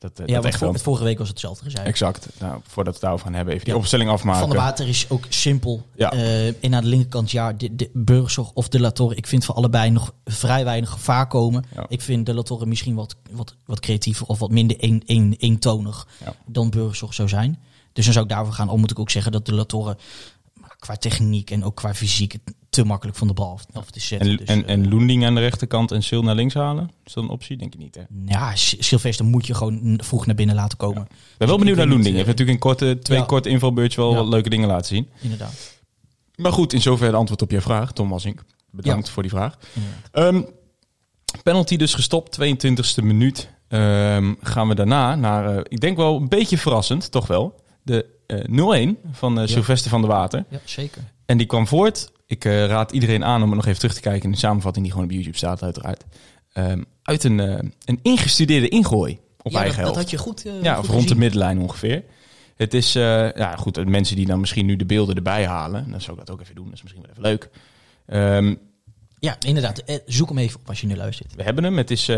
Dat, eh, Ja, dat want vorige week was hetzelfde gezegd. Exact. Nou, voordat we het daarover gaan hebben, even die Ja. opstelling afmaken. Van der Water is ook simpel. Ja. Eh, en aan de linkerkant, ja, de, de Burgzorg of de Latorre. Ik vind voor allebei nog vrij weinig gevaar komen. Ja. Ik vind de Latorre misschien wat, wat, wat creatiever of wat minder een, een, eentonig dan Burgzorg zou zijn. Dus dan zou ik daarvoor gaan. Al moet ik ook zeggen dat de Latorre qua techniek en ook qua fysiek het te makkelijk van de bal af, af te zetten. En, Dus, en, eh, en Loending aan de rechterkant en Sil naar links halen? Is dat een optie? Denk ik niet, hè? Ja, S- Sylvester moet je gewoon vroeg naar binnen laten komen. ben wel benieuwd naar Loending. Hij heeft eh, natuurlijk in korte, twee ja. korte invalbeurtjes wel Ja. wat leuke dingen laten zien. Inderdaad. Maar goed, in zover de antwoord op je vraag, Tom Wassink. Bedankt voor die vraag. Ehm, penalty dus gestopt, 22e minuut. Ehm, gaan we daarna naar, eh, ik denk wel een beetje verrassend, toch wel. De eh 0-1 van eh, Sylvester van der Water. Ja, zeker. En die kwam voort. Ik eh, raad iedereen aan om het nog even terug te kijken in de samenvatting die gewoon op YouTube staat, uiteraard. Ehm, uit een, eh, een ingestudeerde ingooi op Ja, dat, eigen dat helft. had je goed, eh, ja, goed of rond de middenlijn ongeveer. Het is, ja goed, mensen die dan misschien nu de beelden erbij halen, dan zou ik dat ook even doen. Dat is misschien wel even leuk. Ehm, Ja, inderdaad. Zoek hem even op als je nu luistert. we hebben hem. Het is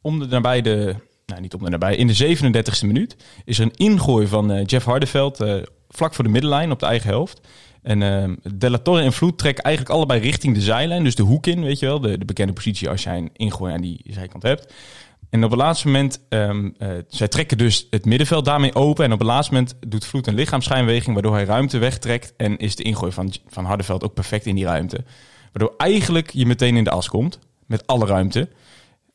om de nabij de, nou niet om de nabij, in de 37e minuut is er een ingooi van Jeff Hardeveld vlak voor de middenlijn op de eigen helft. En eh De La Torre en Vloed trekken eigenlijk allebei richting de zijlijn, dus de hoek in, weet je wel, de, de bekende positie als jij een ingooi aan die zijkant hebt. En op het laatste moment, ehm, eh, zij trekken dus het middenveld daarmee open. En op het laatste moment doet Vloed een lichaamsschijnbeweging, waardoor hij ruimte wegtrekt. En is de ingooi van, van Hardeveld ook perfect in die ruimte. Waardoor eigenlijk je meteen in de as komt, met alle ruimte.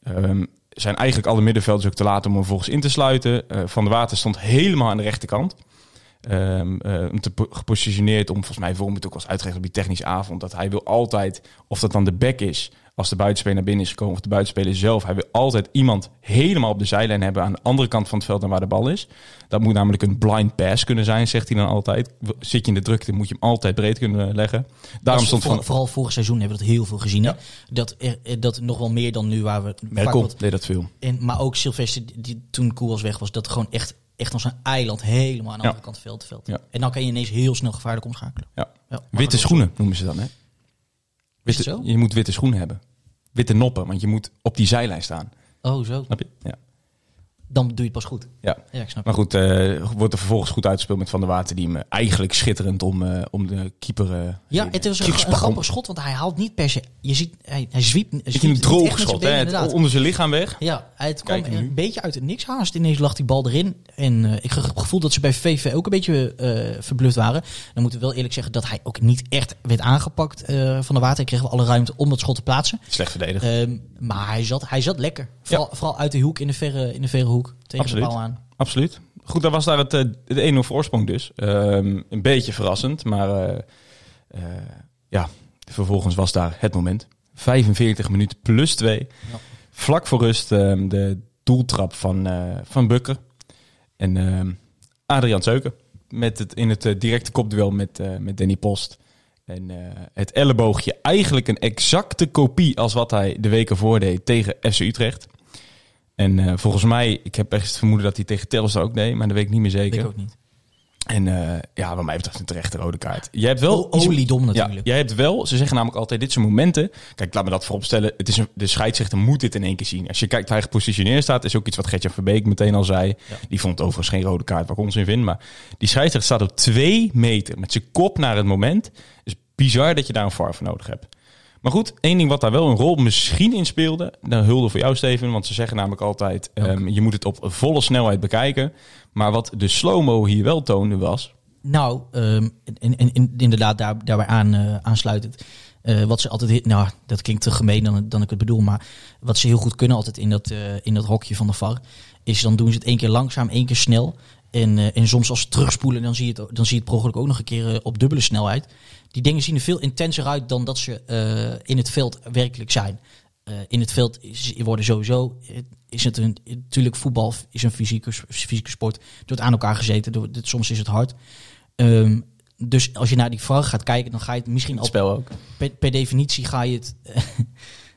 Ehm, zijn eigenlijk alle middenvelders ook te laat om hem volgens in te sluiten. Eh, van der Water stond helemaal aan de rechterkant. Eh, om te po- gepositioneerd om, volgens mij vorm het ook als uitgelegd op die technische avond, dat hij wil altijd, of dat dan de back is, als de buitenspeler naar binnen is gekomen, of de buitenspeler zelf, hij wil altijd iemand helemaal op de zijlijn hebben aan de andere kant van het veld dan waar de bal is. Dat moet namelijk een blind pass kunnen zijn, zegt hij dan altijd. Zit je in de drukte, moet je hem altijd breed kunnen leggen. Daarom stond voor- van Vooral vorig seizoen hebben we dat heel veel gezien. Dat, er, eh, dat nog wel meer dan nu waar we... Merkel wat- deed dat veel. en, maar ook Sylvester, die, toen Koers weg was, dat gewoon echt, echt als een eiland helemaal aan de andere kant veld te. En dan kan je ineens heel snel gevaarlijk omschakelen. Ja. Ja, maar Witte dat- schoenen noemen ze dan, hè? Witte? Je moet witte schoenen hebben. Witte noppen, want je moet op die zijlijn staan. Oh, zo. Snap je? Ja. Dan doe je het pas goed. ja. Ja, ik snap Maar goed, eh, wordt er vervolgens goed uitgespeeld met Van der Water. Die hem eigenlijk schitterend om, eh, om de keeper... eh, Ja, het was een, een grappig schot, want hij haalt niet per se... Je ziet, hij, hij zwiept, Beetje zwiept een droog schot, benen, hè? inderdaad. Het, onder zijn lichaam weg. Ja, het kwam Kijk een beetje uit het niks haast. Ineens lag die bal erin. En ik heb het gevoel dat ze bij VV ook een beetje verbluft waren. Dan moeten we wel eerlijk zeggen dat hij ook niet echt werd aangepakt van de water. Hij kreeg wel alle ruimte om dat schot te plaatsen. Slecht verdedigd. Ehm, maar hij zat, hij zat lekker. Vooral, vooral uit de hoek, in de verre, in de verre hoek. Tegen Absoluut. de bal aan. Absoluut. Goed, daar was daar het, eh, de 1-0 voorsprong dus. Ehm, een beetje verrassend, maar eh, eh, ja, vervolgens was daar het moment. 45 minuten plus 2. Ja. Vlak voor rust ehm, de doeltrap van, eh, van Bukker. En ehm, Adriaan Zeuken. Met het, in het eh, directe kopduel met, eh, met Danny Post. En eh, het elleboogje eigenlijk een exacte kopie als wat hij de weken voor deed tegen FC Utrecht. En eh, volgens mij, ik heb echt het vermoeden dat hij tegen Telstar ook deed, maar dat weet ik niet meer Weet zeker. ik ook niet. En eh, ja, wat mij betreft een terechte rode kaart. Jij hebt wel... O- oliedom natuurlijk. Ja, jij hebt wel, ze zeggen namelijk altijd, dit zijn momenten... Kijk, laat me dat vooropstellen. Het is een, de scheidsrechter moet dit in één keer zien. Als je kijkt waar hij gepositioneerd staat, is ook iets wat Gertjan Verbeek meteen al zei. Ja. Die vond overigens geen rode kaart, waar ik ons in vind. Maar die scheidsrechter staat op twee meter met zijn kop naar het moment. is bizar dat je daar een VAR voor nodig hebt. Maar goed, één ding wat daar wel een rol misschien in speelde. Daar hulde voor jou, Steven. Want ze zeggen namelijk altijd, ehm, je moet het op volle snelheid bekijken. Maar wat de slow-mo hier wel toonde was... Nou, ehm, inderdaad, daar, daarbij aan, eh, aansluitend. Eh, wat ze altijd, nou, dat klinkt te gemeen dan, dan ik het bedoel, maar wat ze heel goed kunnen altijd in dat, eh, in dat hokje van de VAR, is dan doen ze het één keer langzaam, één keer snel. En, en soms als ze terugspoelen, dan zie je het, dan zie je het per ongeluk ook nog een keer op dubbele snelheid. Die dingen zien er veel intenser uit dan dat ze eh, in het veld werkelijk zijn. Eh, in het veld is, worden sowieso, eh, is het een, natuurlijk voetbal is een fysieke, fysieke sport. Wordt aan elkaar gezeten, door, dit- soms is het hard. Ehm, dus als je naar die vraag gaat kijken, dan ga je het misschien Het al spel ook. per, per definitie ga je het *laughs*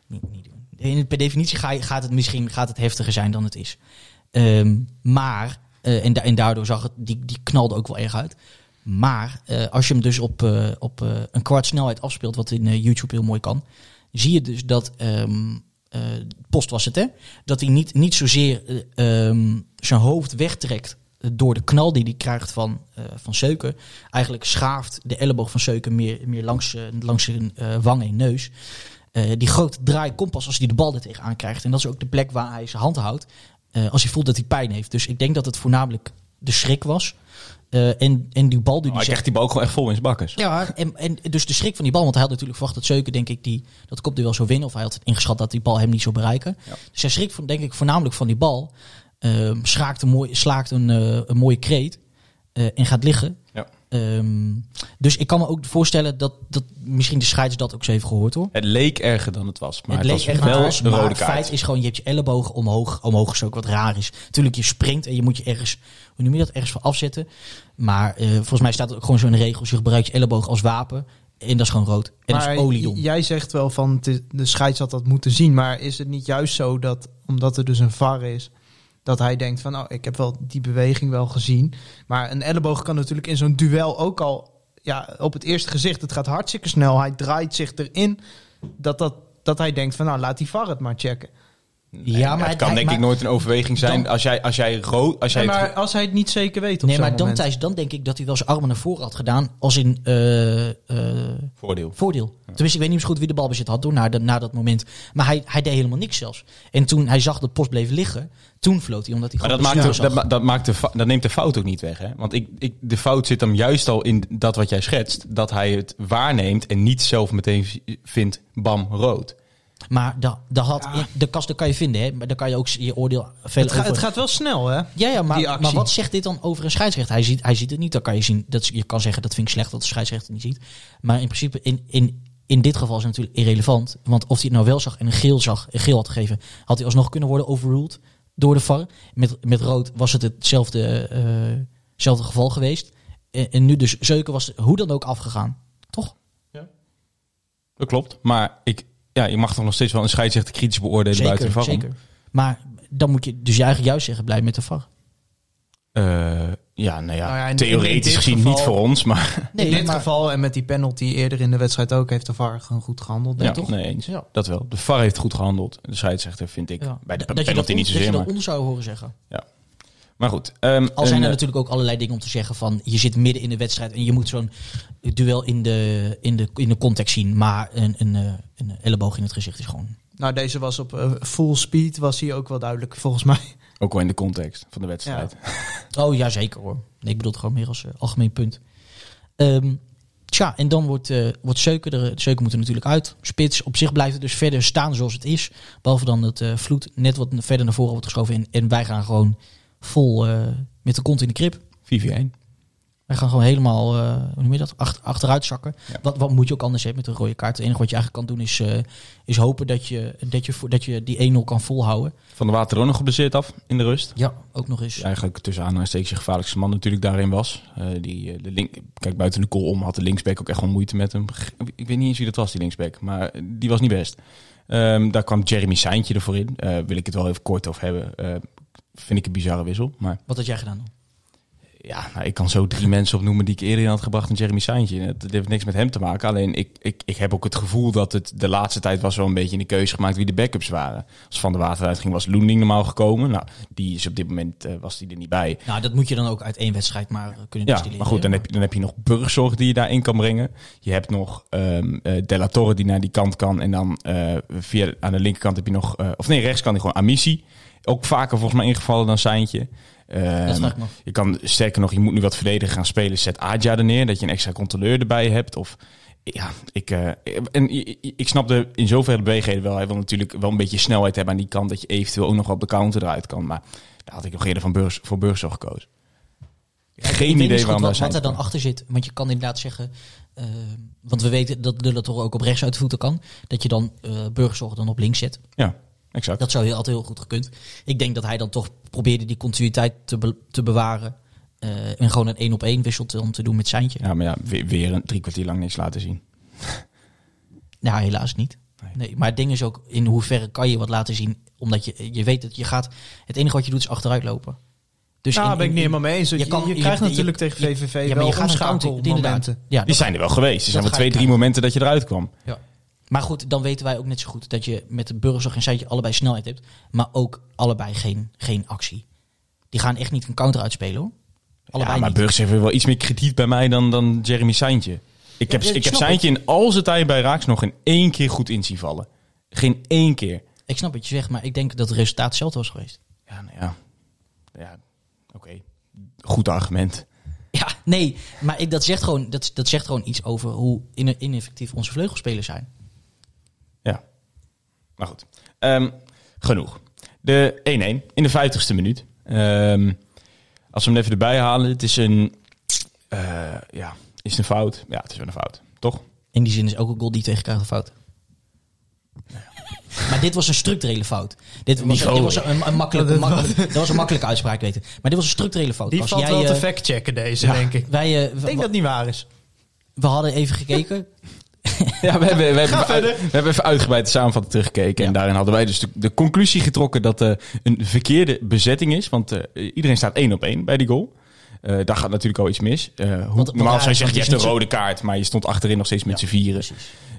niet, niet doen. Per definitie ga je, gaat het misschien gaat het heftiger zijn dan het is. Ehm, maar en, da- en daardoor zag het die, die knalde ook wel erg uit. Maar eh, als je hem dus op, eh, op eh, een kwart snelheid afspeelt, wat in YouTube heel mooi kan, zie je dus dat eh, post was het hè, dat hij niet, niet zozeer eh, ehm, zijn hoofd wegtrekt door de knal die hij krijgt van, van Seuken. Eigenlijk schaaft de elleboog van Seuken meer, meer langs, langs zijn wang en neus. Die grote draai komt pas als hij de bal er tegenaan krijgt. En dat is ook de plek waar hij zijn hand houdt. als hij voelt dat hij pijn heeft. Dus ik denk dat het voornamelijk de schrik was. Eh, en, en die bal die Oh, hij hij krijgt die bal ook gewoon echt vol in zijn bakkers. ja, en, en dus de schrik van die bal, want hij had natuurlijk verwacht dat Zeuken, denk ik, die, dat kopduel zou winnen. Of hij had ingeschat dat die bal hem niet zou bereiken. Ja. Dus hij schrikt van, denk ik voornamelijk van die bal. Ehm, schaakt een mooi, slaakt een, eh, een mooie kreet eh, en gaat liggen. Ja. Ehm, dus ik kan me ook voorstellen dat, dat misschien de scheids dat ook zo heeft gehoord hoor. Het leek erger dan het was. Maar het, leek was echt wel naars, een maar rode het feit kaart. is gewoon, je hebt je elleboog omhoog. Omhoog is ook wat raar is. Natuurlijk, je springt en je moet je ergens, hoe noem je dat, ergens voor afzetten. Maar eh, volgens mij staat er ook gewoon zo'n regel. Je gebruikt je elleboog als wapen. En dat is gewoon rood. En dat is oliedom. j- jij zegt wel van de scheids had dat moeten zien. Maar is het niet juist zo dat, omdat er dus een VAR is, dat hij denkt van, nou, ik heb wel die beweging wel gezien. Maar een elleboog kan natuurlijk in zo'n duel ook al, ja, op het eerste gezicht, het gaat hartstikke snel. Hij draait zich erin, dat, dat, dat hij denkt van, nou, laat die VAR het maar checken. Nee, Ja, maar het kan hij- denk ik nooit een overweging zijn. Dan- als jij, als jij rood... Als jij Nee, maar als hij het niet zeker weet op Nee, maar dan. Thijs, dan denk ik dat hij wel zijn armen naar voren had gedaan. Als in eh, eh, voordeel. voordeel. Tenminste, ik weet niet zo goed wie de balbezit had door na, de, na dat moment. Maar hij, hij deed helemaal niks zelfs. En toen hij zag dat post bleef liggen, toen floot hij omdat hij Maar dat, maakt de dat, dat, maakt de, dat neemt de fout ook niet weg. Hè? Want ik, ik, de fout zit hem juist al in dat wat jij schetst. Dat hij het waarneemt en niet zelf meteen vindt, bam, rood. Maar dat, dat had, de kast dat kan je vinden, hè? maar dan kan je ook je oordeel veel het, ga- over... het gaat wel snel, hè? Ja, ja maar, maar wat zegt dit dan over een scheidsrechter? Hij ziet, hij ziet het niet, dan kan je zien. Dat, je kan zeggen dat vind ik slecht dat de scheidsrechter het niet ziet. Maar in principe, in, in, in dit geval is het natuurlijk irrelevant. Want of hij het nou wel zag en een geel zag, een geel had gegeven, had hij alsnog kunnen worden overruled door de VAR. Met, met rood was het hetzelfde eh, hetzelfde geval geweest. En, en nu dus Zeuken was hoe dan ook afgegaan. Toch? Dat klopt. Maar ik, ja, je mag toch nog steeds wel een scheidsrechter kritisch beoordelen buiten de Zeker, VAR zeker. Maar dan moet je dus eigenlijk juist zeggen, blij met de VAR. Eh, ja, nou ja, Nou ja, theoretisch gezien geval- niet voor ons, maar Nee, in dit maar- geval en met die penalty eerder in de wedstrijd ook, heeft de VAR gewoon goed gehandeld. ja, denk ik. nee eens. Ja. Dat wel. De VAR heeft goed gehandeld. De scheidsrechter vind ik Ja. bij de dat penalty niet dat je zozeer. dat onder zou horen zeggen. Maar goed. ehm, Al zijn er eh, natuurlijk ook allerlei dingen om te zeggen van je zit midden in de wedstrijd en je moet zo'n duel in de, in de, in de context zien. Maar een, een, eh, een elleboog in het gezicht is gewoon. Nou, deze was op eh, full speed, was hij ook wel duidelijk volgens mij. Ook wel in de context van de wedstrijd. *laughs* Oh ja, zeker hoor. Nee, ik bedoel het gewoon meer als algemeen punt. Ehm tja, en dan wordt, eh wordt Zeuken, er, Zeuken moet er natuurlijk uit. Spits, op zich blijft het dus verder staan zoals het is. Behalve dan dat eh Vloed net wat verder naar voren wordt geschoven. En, en wij gaan gewoon vol eh, met de kont in de krip. 4-4-1. Wij gaan gewoon helemaal, eh, hoe noem je dat, Achter, achteruit zakken. Ja. Wat, wat moet je ook anders hebben met een rode kaart? Het enige wat je eigenlijk kan doen is, eh, is hopen dat je, dat, je, dat je die 1-0 kan volhouden. Van de Water ook nog geblesseerd af in de rust. Ja, ook nog eens. Die eigenlijk tussen aanhalingstekens je gevaarlijkste man natuurlijk daarin was. Die, de link, kijk, buiten de goal om had de linksback ook echt wel moeite met hem. Ik weet niet eens wie dat was, die linksback. Maar die was niet best. Ehm, daar kwam Jeremy Seintje ervoor in. Wil ik het wel even kort over hebben. Vind ik een bizarre wissel. Maar Wat had jij gedaan dan? ja, nou, ik kan zo drie *laughs* mensen opnoemen die ik eerder in had gebracht dan Jeremy Seintje. Het, het heeft niks met hem te maken. Alleen ik, ik, ik heb ook het gevoel dat het de laatste tijd was wel een beetje in de keuze gemaakt wie de backups waren. Als Van de Water uitging was Loending normaal gekomen. Nou, die is op dit moment eh, was die er niet bij. Nou, dat moet je dan ook uit één wedstrijd maar kunnen Ja, maar goed, dan heb, je, dan heb je nog burgzorg die je daarin kan brengen. Je hebt nog ehm eh, Della Torre die naar die kant kan. En dan eh, via aan de linkerkant heb je nog... of nee, rechts kan hij gewoon Amici. Ook vaker volgens mij ingevallen dan Seintje. Ehm, Dat ik je kan sterker nog, je moet nu wat verdedigen gaan spelen. Zet Adja er neer, dat je een extra controleur erbij hebt. Of ja, ik, eh, en ik snap de, in zoverre de bewegingen wel. Hij wil natuurlijk wel een beetje snelheid hebben aan die kant. Dat je eventueel ook nog op de counter eruit kan. Maar daar had ik nog eerder van burgs, voor burgzorg gekozen. Geen idee waarom wat, er dan achter zit. Want je kan inderdaad zeggen, eh, want we weten dat de toch ook op rechts uit de voeten kan. Dat je dan eh burgerzorg dan op links zet. Ja, exact. Dat zou heel, altijd heel goed gekund. Ik denk dat hij dan toch probeerde die continuïteit te, be- te bewaren. eh, en gewoon een één op één wissel te, om te doen met Seintje. Ja, maar ja, weer, weer een drie kwartier lang niks laten zien. *laughs* Nou, helaas niet. Nee. Nee, maar het ding is ook in hoeverre kan je wat laten zien. Omdat je, je weet dat je gaat. Het enige wat je doet is achteruit lopen. Dus nou, in- ben ik niet helemaal mee eens. Je, je kan- je je- krijgt je- natuurlijk je- tegen VVV ja, maar wel je gaat. Inderdaad. Ja, Die zijn er wel geweest. Er zijn wel twee, drie krijgen. momenten dat je eruit kwam. Ja. Maar goed, dan weten wij ook net zo goed dat je met de burgerzorg en Seintje allebei snelheid hebt. Maar ook allebei geen, geen actie. Die gaan echt niet een counter uitspelen hoor. Allebei ja, maar. Burgs heeft wel iets meer krediet bij mij dan, dan Jeremy Seintje. Ik heb, Ja, ik heb Seintje in al zijn tijd bij Raaks nog in één keer goed in zien vallen. Geen één keer. Ik snap wat je zegt, maar ik denk dat het resultaat hetzelfde was geweest. Ja, nou ja. Ja, oké. Goed argument. Ja, nee, maar ik, dat, zegt gewoon, dat, dat zegt gewoon iets over hoe in- ineffectief onze vleugelspelers zijn. Maar goed. Ehm, genoeg. De 1-1 in de 50ste minuut. Ehm, als we hem even erbij halen. Het is een... Eh, ja, is het een fout? Ja, het is wel een fout. Toch? In die zin is ook een goal die tegenkrijgt een fout. Maar dit was een structurele fout. Dit was, dit was een, een makkelijke, makkelijke, dat was een makkelijke uitspraak, weten. Maar dit was een structurele fout. Die Als valt jij, wel te eh, factchecken deze, ja. denk ik. wij, eh, Ik denk dat het niet waar is. we hadden even gekeken. *laughs* Ja, we hebben, we hebben, even, uit- we hebben even uitgebreid de samenvatting teruggekeken. En daarin hadden wij dus de, de conclusie getrokken dat eh een verkeerde bezetting is. Want eh, iedereen staat één op één bij die goal. Eh, daar gaat natuurlijk al iets mis. Hoe, wat normaal zou je zeggen, je want hebt een niet rode kaart. Maar je stond achterin nog steeds met z'n vieren.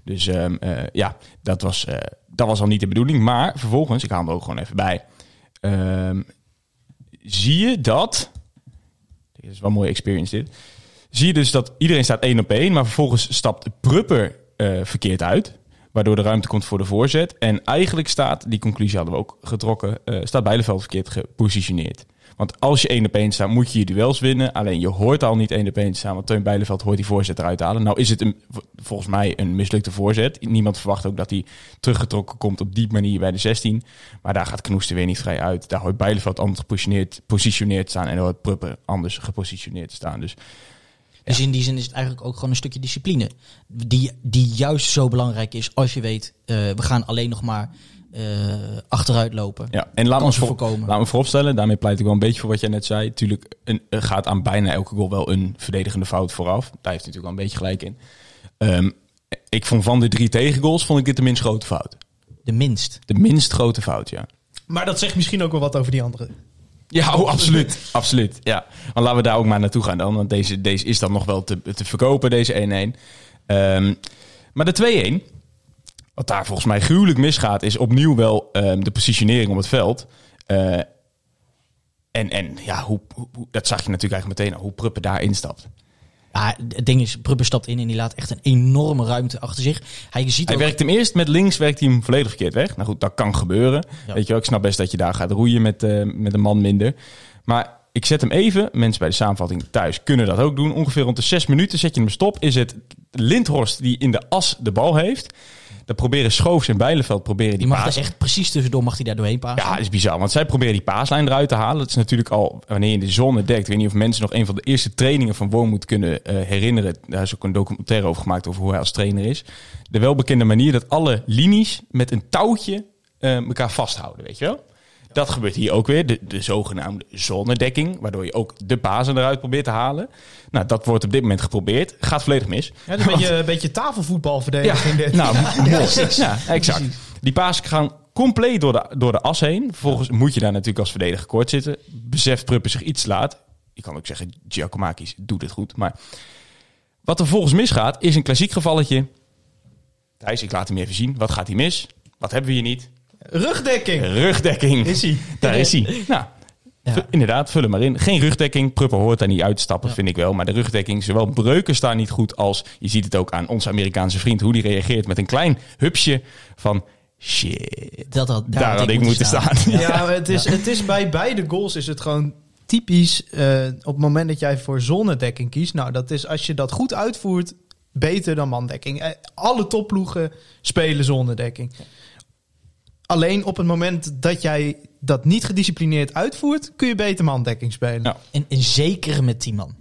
Dus ehm, eh, ja, dat was, dat was al niet de bedoeling. Maar vervolgens, ik haal hem ook gewoon even bij. Ehm, zie je dat... Dit is wel een mooie experience dit. Zie je dus dat iedereen staat één op één. Maar vervolgens stapt Prupper eh, verkeerd uit. Waardoor de ruimte komt voor de voorzet. En eigenlijk staat, die conclusie hadden we ook getrokken... eh, staat Bijleveld verkeerd gepositioneerd. Want als je één op staat, moet je je duels winnen. Alleen je hoort al niet één op één staan. Want Teun Bijleveld hoort die voorzet eruit halen. Nou is het een, volgens mij een mislukte voorzet. Niemand verwacht ook dat hij teruggetrokken komt op die manier bij de 16. Maar daar gaat Knoes er weer niet vrij uit. Daar hoort Bijleveld anders gepositioneerd, positioneerd staan. En daar hoort Prupper anders gepositioneerd staan. Dus Dus in die zin is het eigenlijk ook gewoon een stukje discipline. Die, die juist zo belangrijk is als je weet, eh, we gaan alleen nog maar eh, achteruit lopen. Ja, en laat me, voor, voorkomen. laat me vooropstellen, daarmee pleit ik wel een beetje voor wat jij net zei. Tuurlijk, een, er gaat aan bijna elke goal wel een verdedigende fout vooraf. Daar heeft hij natuurlijk wel een beetje gelijk in. Ehm, ik vond van de drie tegengoals, vond ik dit de minst grote fout. De minst. De minst grote fout, ja. Maar dat zegt misschien ook wel wat over die andere. Ja, oh, absoluut. absoluut, ja. Maar laten we daar ook maar naartoe gaan dan. Want deze, deze is dan nog wel te, te verkopen, deze 1-1. Ehm, maar de 2-1, wat daar volgens mij gruwelijk misgaat... is opnieuw wel ehm, de positionering op het veld. Eh, en, en ja, hoe, hoe, dat zag je natuurlijk eigenlijk meteen hoe Pruppen daar instapt. Ja, het ding is, Prubber stapt in en die laat echt een enorme ruimte achter zich. Hij ziet Hij ook, werkt hem eerst met links, werkt hij hem volledig verkeerd weg. Nou goed, dat kan gebeuren. Ja. Weet je wel, ik snap best dat je daar gaat roeien met, eh, met een man minder. Maar ik zet hem even, mensen bij de samenvatting thuis kunnen dat ook doen. Ongeveer rond de zes minuten zet je hem stop. Is het Lindhorst die in de as de bal heeft. Dan proberen Schoofs en Bijleveld proberen die, die mag er echt precies tussendoor mag hij daar doorheen passen. Ja, dat is bizar. Want zij proberen die paaslijn eruit te halen. Dat is natuurlijk al wanneer je de zone dekt. Ik weet niet of mensen nog een van de eerste trainingen van Wormoed kunnen eh, herinneren. Daar is ook een documentaire over gemaakt over hoe hij als trainer is. De welbekende manier dat alle linies met een touwtje eh, elkaar vasthouden, weet je wel? Dat gebeurt hier ook weer, de, de zogenaamde zonnedekking, waardoor je ook de pasen eruit probeert te halen. Nou, dat wordt op dit moment geprobeerd. Gaat volledig mis. Ja, een beetje, een beetje tafelvoetbalverdediging dit. Nou, *laughs* mooi. ja, exact. Die paas gaan compleet door de, door de as heen. Vervolgens moet je daar natuurlijk als verdediger kort zitten. Beseft Pruppen zich iets laat. Je kan ook zeggen, Giacomakis doet het goed. Maar wat er volgens misgaat, is een klassiek gevalletje. Thijs, ik laat hem even zien. Wat gaat hij mis? Wat hebben we hier niet? Rugdekking. Rugdekking. Is hij? Daar is hij. *laughs* Nou, Ja. inderdaad, vul hem maar in. Geen rugdekking. Prupper hoort daar niet uit te stappen, vind ik wel. Maar de rugdekking, zowel Breuken staan niet goed als... Je ziet het ook aan onze Amerikaanse vriend, hoe die reageert met een klein hupsje van... Shit, Dat had, daar, daar, had ik moeten staan. Ja, maar het, is, het is bij beide goals is het gewoon typisch eh, op het moment dat jij voor zonnedekking kiest. Nou, dat is als je dat goed uitvoert, beter dan mandekking. Eh, alle topploegen spelen zonnedekking. Alleen op het moment dat jij dat niet gedisciplineerd uitvoert, kun je beter mandekking spelen. Ja. En, en zeker met 10 man.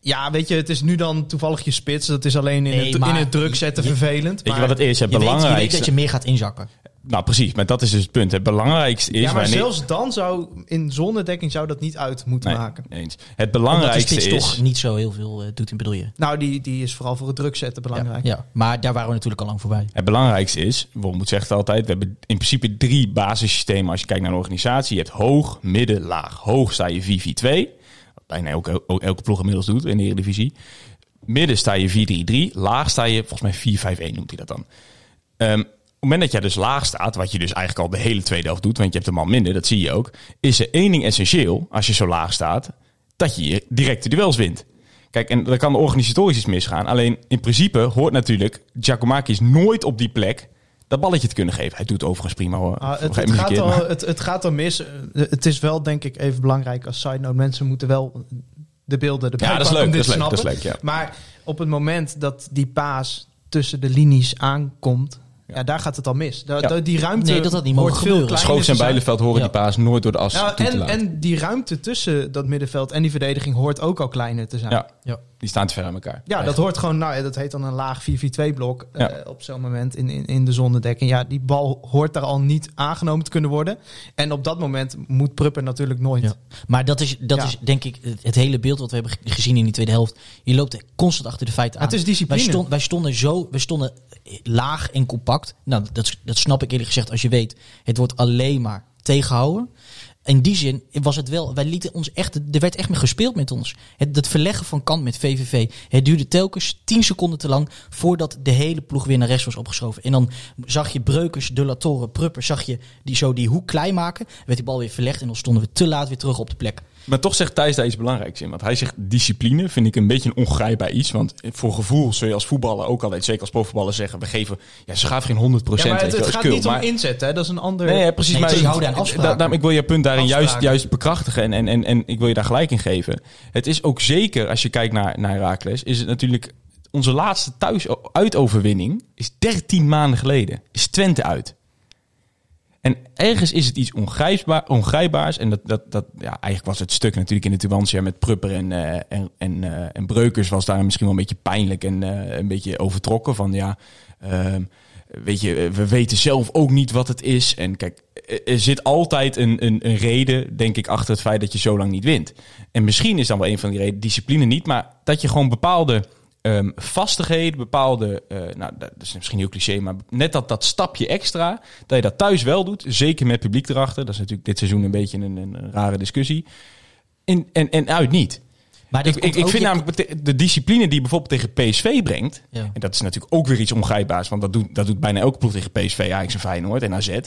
Ja, weet je, het is nu dan toevallig je spits. Dat is alleen in, Nee, het, maar- in het druk zetten je- vervelend. Weet je wat het is? Het Je weet, je weet belangrijkste... dat je meer gaat inzakken. Nou, precies. Maar dat is dus het punt. Het belangrijkste is... ja, maar wanneer- zelfs dan zou in zonnedekking zou dat niet uit moeten Nee, maken. eens. Het Omdat de belangrijkste spits is... toch niet zo heel veel eh, doet in bedoel je. Nou, die, die is vooral voor het druk zetten belangrijk. Ja, maar daar waren we natuurlijk al lang voorbij. Het belangrijkste is, Wormoed zegt het altijd, we hebben in principe drie basissystemen als je kijkt naar een organisatie. Je hebt hoog, midden, laag. Hoog sta je 4-4-2, wat bijna elke, elke ploeg inmiddels doet in de Eredivisie. Midden sta je 4-3-3, laag sta je volgens mij 4-5-1 noemt hij dat dan. Ehm, het moment dat jij dus laag staat, wat je dus eigenlijk al de hele tweede helft doet, want je hebt een man minder, dat zie je ook, is er één ding essentieel als je zo laag staat, dat je hier direct de duels wint. Kijk, en dan kan de organisatorisch iets misgaan. Alleen in principe hoort natuurlijk Giacomakis nooit op die plek dat balletje te kunnen geven. Hij doet overigens prima hoor. Ah, het, gaat verkeerd, al, maar- het, het gaat al mis. Het is wel, denk ik, even belangrijk als side note. Mensen moeten wel de beelden erbij Ja, dat is pakken leuk, om dit dat is te leuk, snappen. dat is leuk, ja. Maar op het moment dat die paas tussen de linies aankomt... Ja, daar gaat het al mis. Da- Ja. da- die ruimte Nee, dat had niet veel en zijn. Bijleveld horen Ja. die paas nooit door de as Ja, toe te en, laten. en die ruimte tussen dat middenveld en die verdediging hoort ook al kleiner te zijn. ja, Ja. Die staan te ver aan elkaar. Ja, dat hoort gewoon, nou ja, dat heet dan een laag 4-4-2-blok Ja. op zo'n moment in, in, in de zonnedekking. Ja, die bal hoort daar al niet aangenomen te kunnen worden. En op dat moment moet Prupper natuurlijk nooit. Ja. Maar dat is, dat Ja. is denk ik het, het hele beeld wat we hebben ge- gezien in die tweede helft. Je loopt constant achter de feiten aan. het is discipline. Wij, stond, wij stonden zo, wij stonden laag en compact. Nou, dat, dat snap ik eerlijk gezegd als je weet, het wordt alleen maar tegenhouden. In die zin was het wel, wij lieten ons echt, er werd echt mee gespeeld met ons. Het, verleggen van kant met VVV, het duurde telkens 10 seconden te lang voordat de hele ploeg weer naar rechts was opgeschoven. En dan zag je Breukers, De La Torre, Prupper, zag je die zo die hoek klein maken, werd die bal weer verlegd en dan stonden we te laat weer terug op de plek. Maar toch zegt Thijs daar iets belangrijks in. Want hij zegt discipline vind ik een beetje een ongrijpbaar iets. Want voor gevoel zul je als voetballer ook altijd, zeker als profvoetballer, zeggen... we geven, ja, ze gaven geen 100 Ja, maar het, het gaat niet om inzet, hè? dat is een ander. Nee, ja, precies. Nee, maar houden aan afspraken. Da- daarom, ik wil je punt daarin juist, Afspraken. juist bekrachtigen. En, en, en, en ik wil je daar gelijk in geven. Het is ook zeker, als je kijkt naar, naar Herakles, is het natuurlijk... Onze laatste thuis-uitoverwinning is 13 maanden geleden. Is Twente uit. En ergens is het iets ongrijpbaar, ongrijpbaars. En dat, dat, dat, ja, eigenlijk was het stuk natuurlijk in de Tubantia met Prupper en, eh, en, en, eh, en Breukers was daar misschien wel een beetje pijnlijk en eh, een beetje overtrokken. Van ja, ehm, weet je, we weten zelf ook niet wat het is. En kijk, er- zit altijd een, een, een reden, denk ik, achter het feit dat je zo lang niet wint. En misschien is dan wel een van die redenen, discipline niet, maar dat je gewoon bepaalde ehm, vastigheden, bepaalde, eh, nou dat is misschien heel cliché, maar net dat, dat stapje extra, dat je dat thuis wel doet, zeker met publiek erachter. Dat is natuurlijk dit seizoen een beetje een, een, een rare discussie. En, en, en uit niet. Maar Ik, ik, vind in- namelijk de discipline die bijvoorbeeld tegen PSV brengt. Ja. En dat is natuurlijk ook weer iets ongrijpbaars. Want dat doet, dat doet bijna elke ploeg tegen PSV, Ajax en Feyenoord en AZ.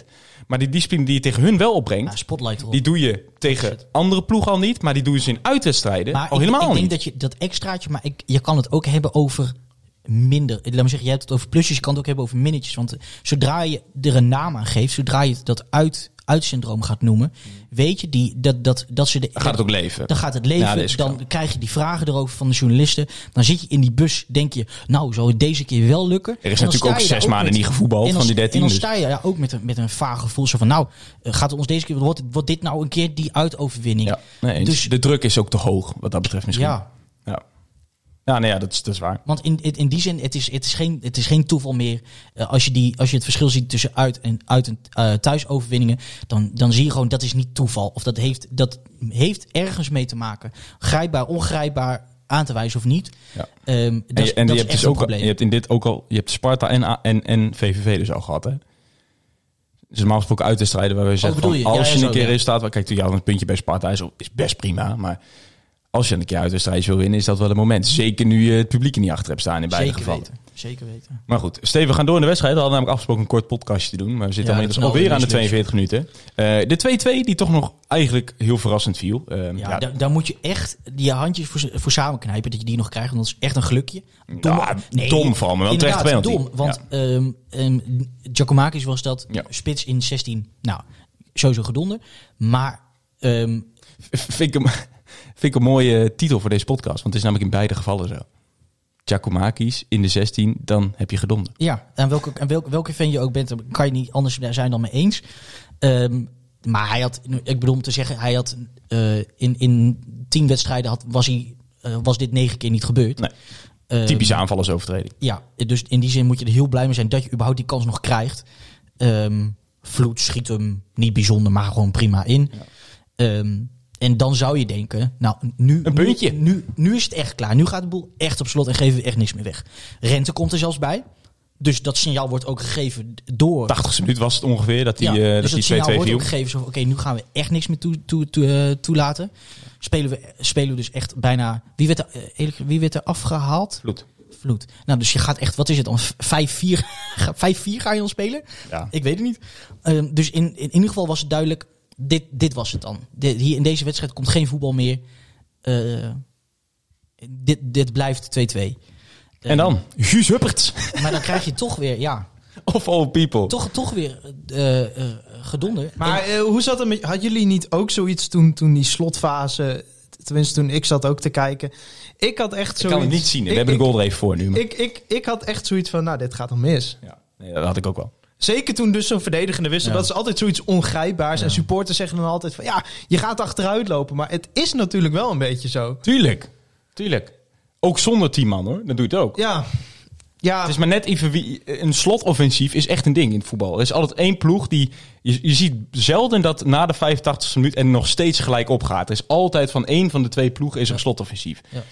Maar die discipline die je tegen hun wel opbrengt. Ja, spotlight die doe je tegen andere ploegen al niet. Maar die doe je dus in uitwedstrijden Maar al ik, helemaal ik denk niet. dat je dat extraatje, maar ik, je kan het ook hebben over minder. Laat me zeggen, jij hebt het over plusjes, je kan het ook hebben over minnetjes. Want zodra je er een naam aan geeft, zodra je dat uit, uitsyndroom gaat noemen, weet je die, dat, dat, dat ze de. Dan gaat het ook leven. Dan gaat het leven, Ja, dan krijg je die vragen erover van de journalisten. Dan zit je in die bus, denk je, nou, zal het deze keer wel lukken? Er is natuurlijk ook zes maanden met- niet gevoetbald van die 13. En dan dus. sta je ja, ook met een, met een vaag gevoel zo van, nou, eh, gaat het ons deze keer, wordt, wordt dit nou een keer die uitoverwinning? Ja, nee. Dus- de druk is ook te hoog wat dat betreft misschien. Ja, ja. Ja, nee, ja dat, is, dat is waar. Want in, in, die zin, het is, het is, geen, het is geen toeval meer. eh, als, je die, als je het verschil ziet tussen uit- en, uit en eh, thuisoverwinningen, dan, dan zie je gewoon dat is niet toeval. Of dat heeft, dat heeft ergens mee te maken. Grijpbaar, ongrijpbaar aan te wijzen of niet. Ja. Ehm, dat En, je, en dat je is hebt dus ook al, je hebt in dit ook al, je hebt Sparta en, en, en VVV dus al gehad, hè? Dus normaal gesproken uit te strijden waar we zeggen bedoel van, je? Ja, als ja, je zo, een keer ja. resultaat, kijk, jou een puntje bij Sparta is, is best prima, maar als je een keer uit de strijd wil winnen, is dat wel een moment. Zeker nu je het publiek er niet achter hebt staan in beide Zeker gevallen. weten. Zeker weten. Maar goed, Steven, we gaan door in de wedstrijd. We hadden namelijk afgesproken een kort podcastje te doen. Maar we zitten Ja, al dat inmiddels is nou alweer aan de weer 42 minuten. Eh, de 2-2 die toch nog eigenlijk heel verrassend viel. Ehm, Ja, ja, Daar, daar moet je echt je handjes voor, voor samenknijpen dat je die nog krijgt. Want dat is echt een gelukje. Dom, Ja, dom vooral, maar wel penalty. dom. Want Giacomakis was dat spits in 16. Nou, sowieso gedonder. Maar ehm, vind, ik hem, vind ik een mooie titel voor deze podcast. Want het is namelijk in beide gevallen zo. Giacomakis in de 16, dan heb je gedonder. Ja, en welke, en welke, welke fan je ook bent, kan je niet anders zijn dan mee eens. Ehm, maar hij had, ik bedoel om te zeggen, hij had eh, in, in tien wedstrijden had, was, hij, eh, was dit negen keer niet gebeurd. Nee. Ehm, Typische aanvallersovertreding. Ja, dus in die zin moet je er heel blij mee zijn dat je überhaupt die kans nog krijgt. Ehm Vloed schiet hem niet bijzonder, maar gewoon prima in. Ehm, en dan zou je denken, nou, nu, Een puntje. Nu, nu, nu is het echt klaar. Nu gaat de boel echt op slot en geven we echt niks meer weg. Rente komt er zelfs bij. Dus dat signaal wordt ook gegeven door. 80 minuut was het ongeveer dat die, Ja, eh, dus dat 2-2 signaal wordt ook gegeven. Oké, nu gaan we echt niks meer toe, toe, toe, eh, toelaten. Spelen we, spelen we dus echt bijna. Wie werd er, eh, wie werd er afgehaald? Vloed. Vloed. Nou, dus je gaat echt, wat is het dan? 5-4 5-4 *laughs* ga je dan spelen? Ja. Ik weet het niet. Ehm, dus in, in ieder geval was het duidelijk, dit, dit was het dan. Hier in deze wedstrijd komt geen voetbal meer. Eh, dit, dit blijft 2-2. En dan? Guus Hupperts. Eh, maar dan krijg je toch weer, ja, *laughs* of all people. toch, toch weer eh eh, gedonder. Maar eh, hoe zat het met... Hadden jullie niet ook zoiets toen, toen die slotfase... Tenminste, toen ik zat ook te kijken. Ik had echt Ik zoiets... kan het niet zien. We ik- hebben de ik- goal er even voor nu. maar- Ik, ik, ik had echt zoiets van, nou, dit gaat dan mis. Ja. Nee, dat had ik ook wel. Zeker toen dus zo'n verdedigende wissel. Ja. Dat is altijd zoiets ongrijpbaars. En supporters zeggen dan altijd van... Ja, je gaat achteruit lopen. Maar het is natuurlijk wel een beetje zo. Tuurlijk. Tuurlijk. Ook zonder 10 man hoor. Dat doe je het ook. Ja, ja Het is maar net even wie. Een slotoffensief is echt een ding in het voetbal. Er is altijd één ploeg die. Je, je ziet zelden dat na de 85e minuut en nog steeds gelijk opgaat. Er is altijd van één van de twee ploegen is er een slotoffensief. Ja.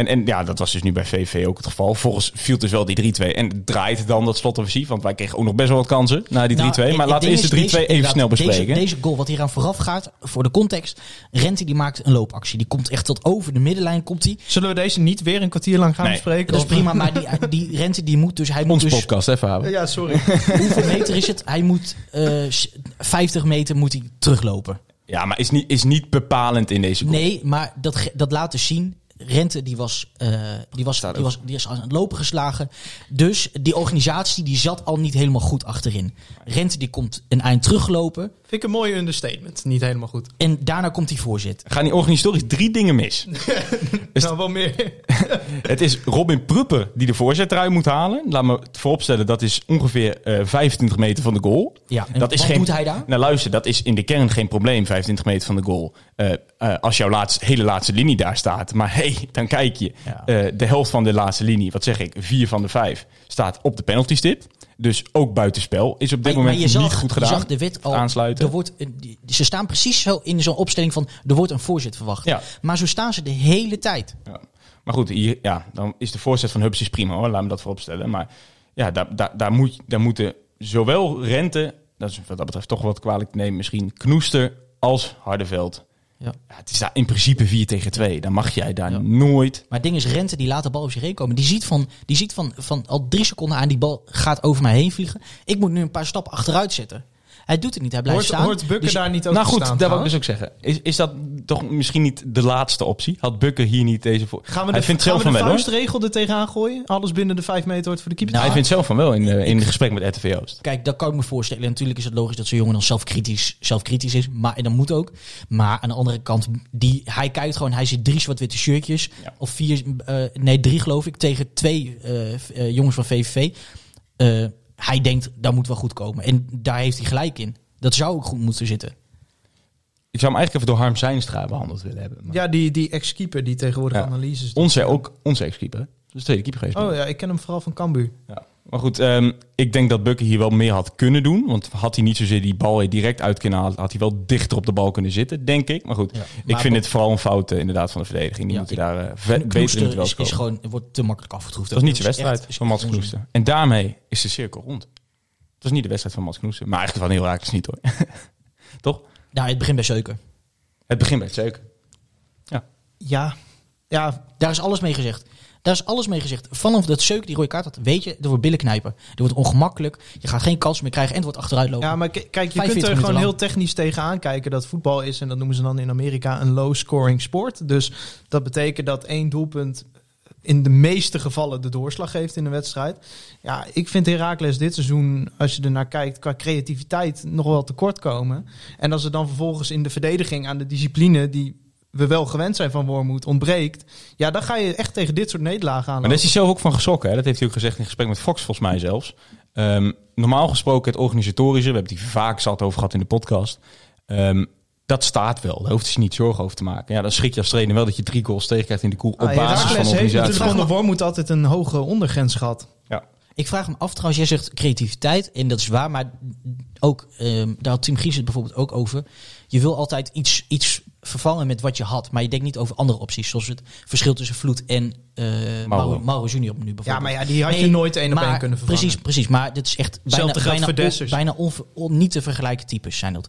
En, en ja, dat was dus nu bij VV ook het geval. Volgens viel dus wel die 3-2. En het draait dan dat slotoffensief. Want wij kregen ook nog best wel wat kansen na die 3-2. Nou, maar laten we eerst de 3-2 is, deze- even snel bespreken. Deze, deze goal, wat hier aan vooraf gaat, voor de context. Rente die maakt een loopactie. Die komt echt tot over de middenlijn. Komt die. Zullen we deze niet weer een kwartier lang gaan Nee, bespreken? Dat is prima, maar die, die Rente die moet dus... Hij moet Ons dus podcast, even houden. Ja, sorry. *laughs* hoeveel meter is het? Hij moet eh, s- 50 meter moet hij teruglopen. Ja, maar is niet, is niet bepalend in deze goal. Nee, maar dat, dat laat dus zien. Rente die was, eh, die, was, die, was, die is aan het lopen geslagen. Dus die organisatie die zat al niet helemaal goed achterin. Rente die komt een eind teruglopen. Vind ik een mooie understatement. Niet helemaal goed. En daarna komt hij voorzit. Gaan die organisatorisch drie dingen mis. Is- *laughs* nou, wel meer. *laughs* Het is Robin Pruppen die de voorzet eruit moet halen. Laat me het vooropstellen, dat is ongeveer eh 25 meter van de goal. Ja, en dat is wat geen, doet hij daar? Nou luister, dat is in de kern geen probleem, 25 meter van de goal. Eh, eh, als jouw laatste, hele laatste linie daar staat. Maar hey, dan kijk je. Ja. eh, de helft van de laatste linie, wat zeg ik, vier van de vijf, staat op de penaltystip. Dus ook buitenspel. Is op dit Maar- moment maar je zag, niet goed gedaan. Je zag de wet al. aansluiten. Er wordt, ze staan precies zo in zo'n opstelling van. Er wordt een voorzet verwacht. Ja. Maar zo staan ze de hele tijd. Ja. Maar goed, hier, ja, dan is de voorzet van Hubs is prima hoor. Laat me dat vooropstellen. Maar ja, daar, daar, daar, moet, daar moeten zowel Rente, dat is wat dat betreft toch wat kwalijk te nemen, misschien Knoester als Hardeveld. Ja. Ja, het is daar in principe 4 tegen 2. Dan mag jij daar Ja. nooit. Maar het ding is, Rente die laat de bal op zich heen komen. Die ziet, van, die ziet van, van al drie seconden aan, die bal gaat over mij heen vliegen. Ik moet nu een paar stappen achteruit zetten. Hij doet het niet, hij blijft Hoort, staan. hoort Bukker Dus- daar niet over nou goed, staan, dat wil ik dus ook zeggen. Is, is dat toch misschien niet de laatste optie? Had Bukker hier niet deze voor? Gaan we Hij vindt gaan zelf we van de wel vuistregel er tegenaan gooien? Alles binnen de vijf meter wordt voor de keeper. Nou, Hij vindt zelf van wel in, eh, in gesprek met RTV Oost. Kijk, dat kan ik me voorstellen. Natuurlijk is het logisch dat zo'n jongen dan zelfkritisch, zelfkritisch is. Maar, en dat moet ook. Maar aan de andere kant, die, hij kijkt gewoon, hij ziet drie zwart-witte shirtjes. Ja. Of vier, eh, nee drie geloof ik, tegen twee eh, eh, jongens van VVV. Hij denkt, dat moet wel goed komen. En daar heeft hij gelijk in. Dat zou ook goed moeten zitten. Ik zou hem eigenlijk even door Harm Zijnstra behandeld willen hebben. Maar Ja, die, die ex-keeper die tegenwoordig Ja. analyses doet. Onze, ook onze ex-keeper. hè? Dat is de tweede keeper geweest. Oh ja, ik ken hem vooral van Cambuur. Ja. Maar goed, ehm, ik denk dat Bukker hier wel meer had kunnen doen. Want had hij niet zozeer die bal direct uit kunnen halen, had hij wel dichter op de bal kunnen zitten, denk ik. Maar goed, Ja. ik vind het vooral een fout eh, inderdaad van de verdediging. Die Ja, moeten daar ve- beter in het duel is, is komen. gewoon, wordt te makkelijk afgetroefd. Dat was niet is echt- wedstrijd is van Mats. Knoester. En daarmee is de cirkel rond. Het was niet de wedstrijd van Mats Knoester. Maar eigenlijk wel heel raar is niet hoor. *laughs* Toch? Nou, het begint bij Zeuken. Het begint bij zeker. Ja, ja Daar is alles mee gezegd. Daar is alles mee gezegd. Vanaf dat Zeuk die rode kaart had, weet je, er wordt billen knijpen. Er wordt ongemakkelijk. Je gaat geen kans meer krijgen en het wordt achteruit lopen. Ja, maar kijk, je 45 kunt er gewoon lang. heel technisch tegenaan kijken dat voetbal is, en dat noemen ze dan in Amerika een low-scoring sport. Dus dat betekent dat één doelpunt in de meeste gevallen de doorslag geeft in een wedstrijd. Ja, ik vind Heracles dit seizoen, als je er naar kijkt, qua creativiteit nog wel tekort komen. En als er dan vervolgens in de verdediging aan de discipline die we wel gewend zijn van Wormoed ontbreekt, ja, dan ga je echt tegen dit soort nederlagen aan. Maar daar is hij zelf ook van geschrokken. Hè? Dat heeft hij ook gezegd in gesprek met Fox, volgens mij zelfs. Ehm, normaal gesproken het organisatorische, we hebben het hier vaak zat over gehad in de podcast. Ehm, dat staat wel. Daar hoeft hij zich niet zorgen over te maken. Ja, dan schrik je als trainer wel dat je drie goals tegenkrijgt in de koel op Ah, basis van de heeft organisatie. natuurlijk onder Wormoed altijd een hoge ondergrens gehad. Ja. Ik vraag me af, trouwens, jij zegt creativiteit. En dat is waar, maar ook, ehm, daar had Tim Gries het bijvoorbeeld ook over. Je wil altijd iets, iets vervangen met wat je had. Maar je denkt niet over andere opties. Zoals het verschil tussen Vloed en eh Mauro. Mauro Junior nu bijvoorbeeld. Ja, maar ja, die had je Nee, nooit één op één kunnen vervangen. Precies, precies. Maar dit is echt bijna, bijna, on- bijna onver- on- niet te vergelijken types zijn dat.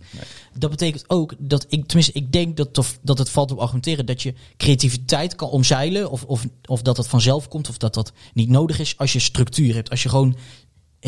Dat betekent ook dat ik, tenminste, ik denk dat, tof- dat het valt op argumenteren dat je creativiteit kan omzeilen. Of, of, of dat het vanzelf komt, of dat dat niet nodig is als je structuur hebt. Als je gewoon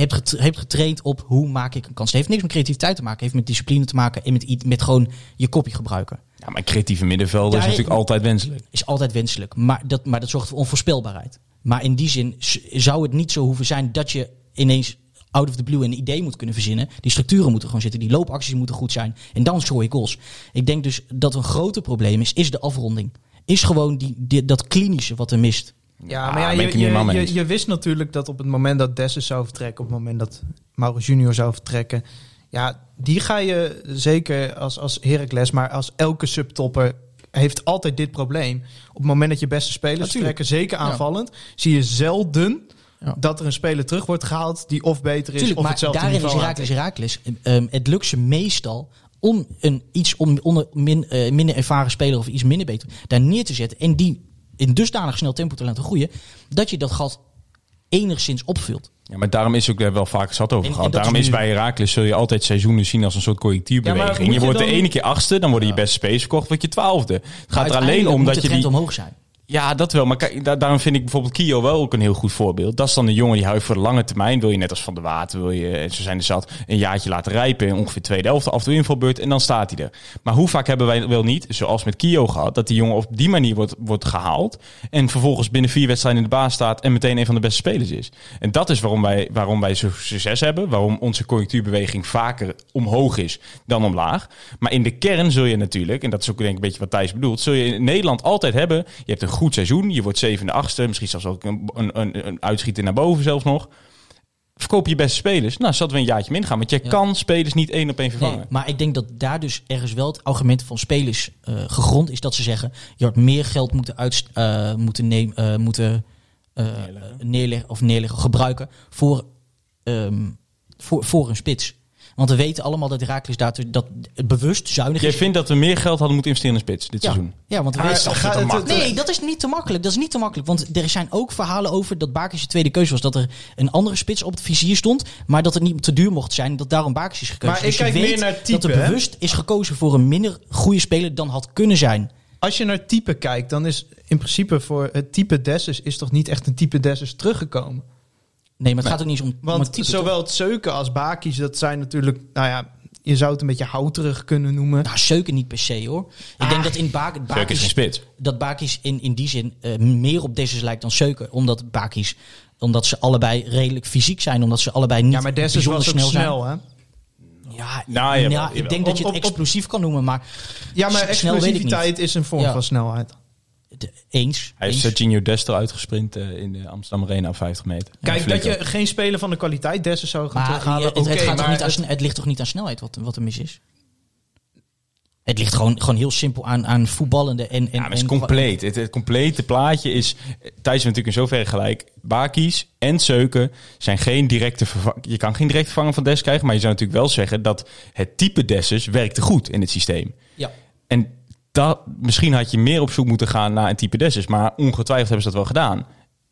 hebt, getra- hebt getraind op hoe maak ik een kans. Het heeft niks met creativiteit te maken, het heeft met discipline te maken en met, gewoon je kopje gebruiken. Ja, maar creatieve middenvelder is natuurlijk altijd wenselijk. Is altijd wenselijk, maar dat, maar dat zorgt voor onvoorspelbaarheid. Maar in die zin zou het niet zo hoeven zijn dat je ineens out of the blue een idee moet kunnen verzinnen. Die structuren moeten gewoon zitten, die loopacties moeten goed zijn. En dan scoor je goals. Ik denk dus dat een groter probleem is, is de afronding. Is gewoon die, die, dat klinische wat er mist. Ja, Ah, maar ja, je, je, je, je wist natuurlijk dat op het moment dat Dessus zou vertrekken, op het moment dat Mauro Junior zou vertrekken, ja, die ga je zeker als, als Heracles, maar als elke subtopper heeft altijd dit probleem. Op het moment dat je beste spelers vertrekken, zeker Ja. aanvallend, zie je zelden Ja. dat er een speler terug wordt gehaald die of beter is Tuurlijk, of maar hetzelfde daarin is Herakles. Herakles. Ehm, het lukt ze meestal om een iets om, onder min, eh, minder ervaren speler of iets minder beter daar neer te zetten. En die in dusdanig snel tempo te laten groeien. Dat je dat gat enigszins opvult. Ja, maar daarom is ook daar wel vaak zat over En- gehad. en Daarom is nu- bij Herakles zul je altijd seizoenen zien als een soort. Ja, moet je je wordt de ene keer achtste, dan worden je beste spelers verkocht, word je twaalfde. Het gaat er alleen om dat je die... omhoog zijn. Ja, dat wel. Maar daarom vind ik bijvoorbeeld Kio wel ook een heel goed voorbeeld. Dat is dan een jongen die houdt voor de lange termijn. Wil je net als Van der Water, wil je, en zo zijn er zat, een jaartje laten rijpen. In ongeveer tweede helft, af en toe invalbeurt en dan staat hij er. Maar hoe vaak hebben wij wel niet, zoals met Kio gehad, dat die jongen op die manier wordt, wordt gehaald. En vervolgens binnen vier wedstrijden in de baas staat en meteen een van de beste spelers is. En dat is waarom wij, waarom wij zo succes hebben. Waarom onze conjunctuurbeweging vaker omhoog is dan omlaag. Maar in de kern zul je natuurlijk, en dat is ook denk ik een beetje wat Thijs bedoelt, zul je in Nederland altijd hebben. Je hebt een goed seizoen, je wordt zevende, achtste, misschien zelfs ook een, een, een, een uitschieter naar boven zelfs nog. Verkoop je beste spelers. Nou, zouden we een jaartje min gaan. Want je Ja. kan spelers niet één op één vervangen. Nee, maar ik denk dat daar dus ergens wel het argument van spelers eh, gegrond is dat ze zeggen: je had meer geld moeten, uit, eh, moeten, nemen, eh, moeten eh, neerleggen. of neerleggen, gebruiken voor, ehm, voor, voor een spits. Want we weten allemaal dat Herakles daar dat het bewust zuinig Jij is. vindt dat we meer geld hadden moeten investeren in de spits dit ja. seizoen? ja, want we weten gaat het- het- Nee, dat is niet te makkelijk. Dat is niet te makkelijk. Want er zijn ook verhalen over dat Bakis de tweede keuze was. Dat er een andere spits op het vizier stond. Maar dat het niet te duur mocht zijn. Dat daarom Bakis is gekozen. Maar dus ik je kijk weet meer naar type, dat er hè? bewust is gekozen voor een minder goede speler dan had kunnen zijn. Als je naar type kijkt, dan is in principe voor het type Dessus is toch niet echt een type Dessus teruggekomen. Nee, maar het gaat ook niet eens om, om Want het type. zowel het Zeuken als Bakis, dat zijn natuurlijk, nou ja, je zou het een beetje houterig kunnen noemen. Nou, Seuken niet per se hoor. Ik denk dat in Bak, spits. dat Bakis in, in die zin eh, meer op Dessus lijkt dan Seuken. Omdat Bakis, omdat ze allebei redelijk fysiek zijn. Omdat ze allebei niet ja, maar Dessus was ook snel, snel, hè? zijn. Ja, Nou, jawel, ja, jawel. ik denk dat je het Op- op- explosief kan noemen, maar Ja, maar explosiviteit is een vorm Ja. van snelheid. De- eens. Hij heeft eens. Serginho Destro uitgesprint eh, in de Amsterdam Arena op 50 meter. Kijk, dat je geen speler van de kwaliteit Dessus zou gaan Maar terughalen, je- het, het, gaat maar niet aan, het- ligt toch niet aan snelheid wat, wat er mis is? Het ligt gewoon, gewoon heel simpel aan, aan voetballende en... en Ja, maar het is en- compleet. Het, het complete plaatje is... Thijs is natuurlijk in zoverre gelijk. Bakies en Seuken zijn geen directe. Je kan geen directe vervanger van Des krijgen. Maar je zou natuurlijk wel zeggen dat het type Dessus werkte goed in het systeem. Ja. En dat, misschien had je meer op zoek moeten gaan naar een type Dessus. Maar ongetwijfeld hebben ze dat wel gedaan.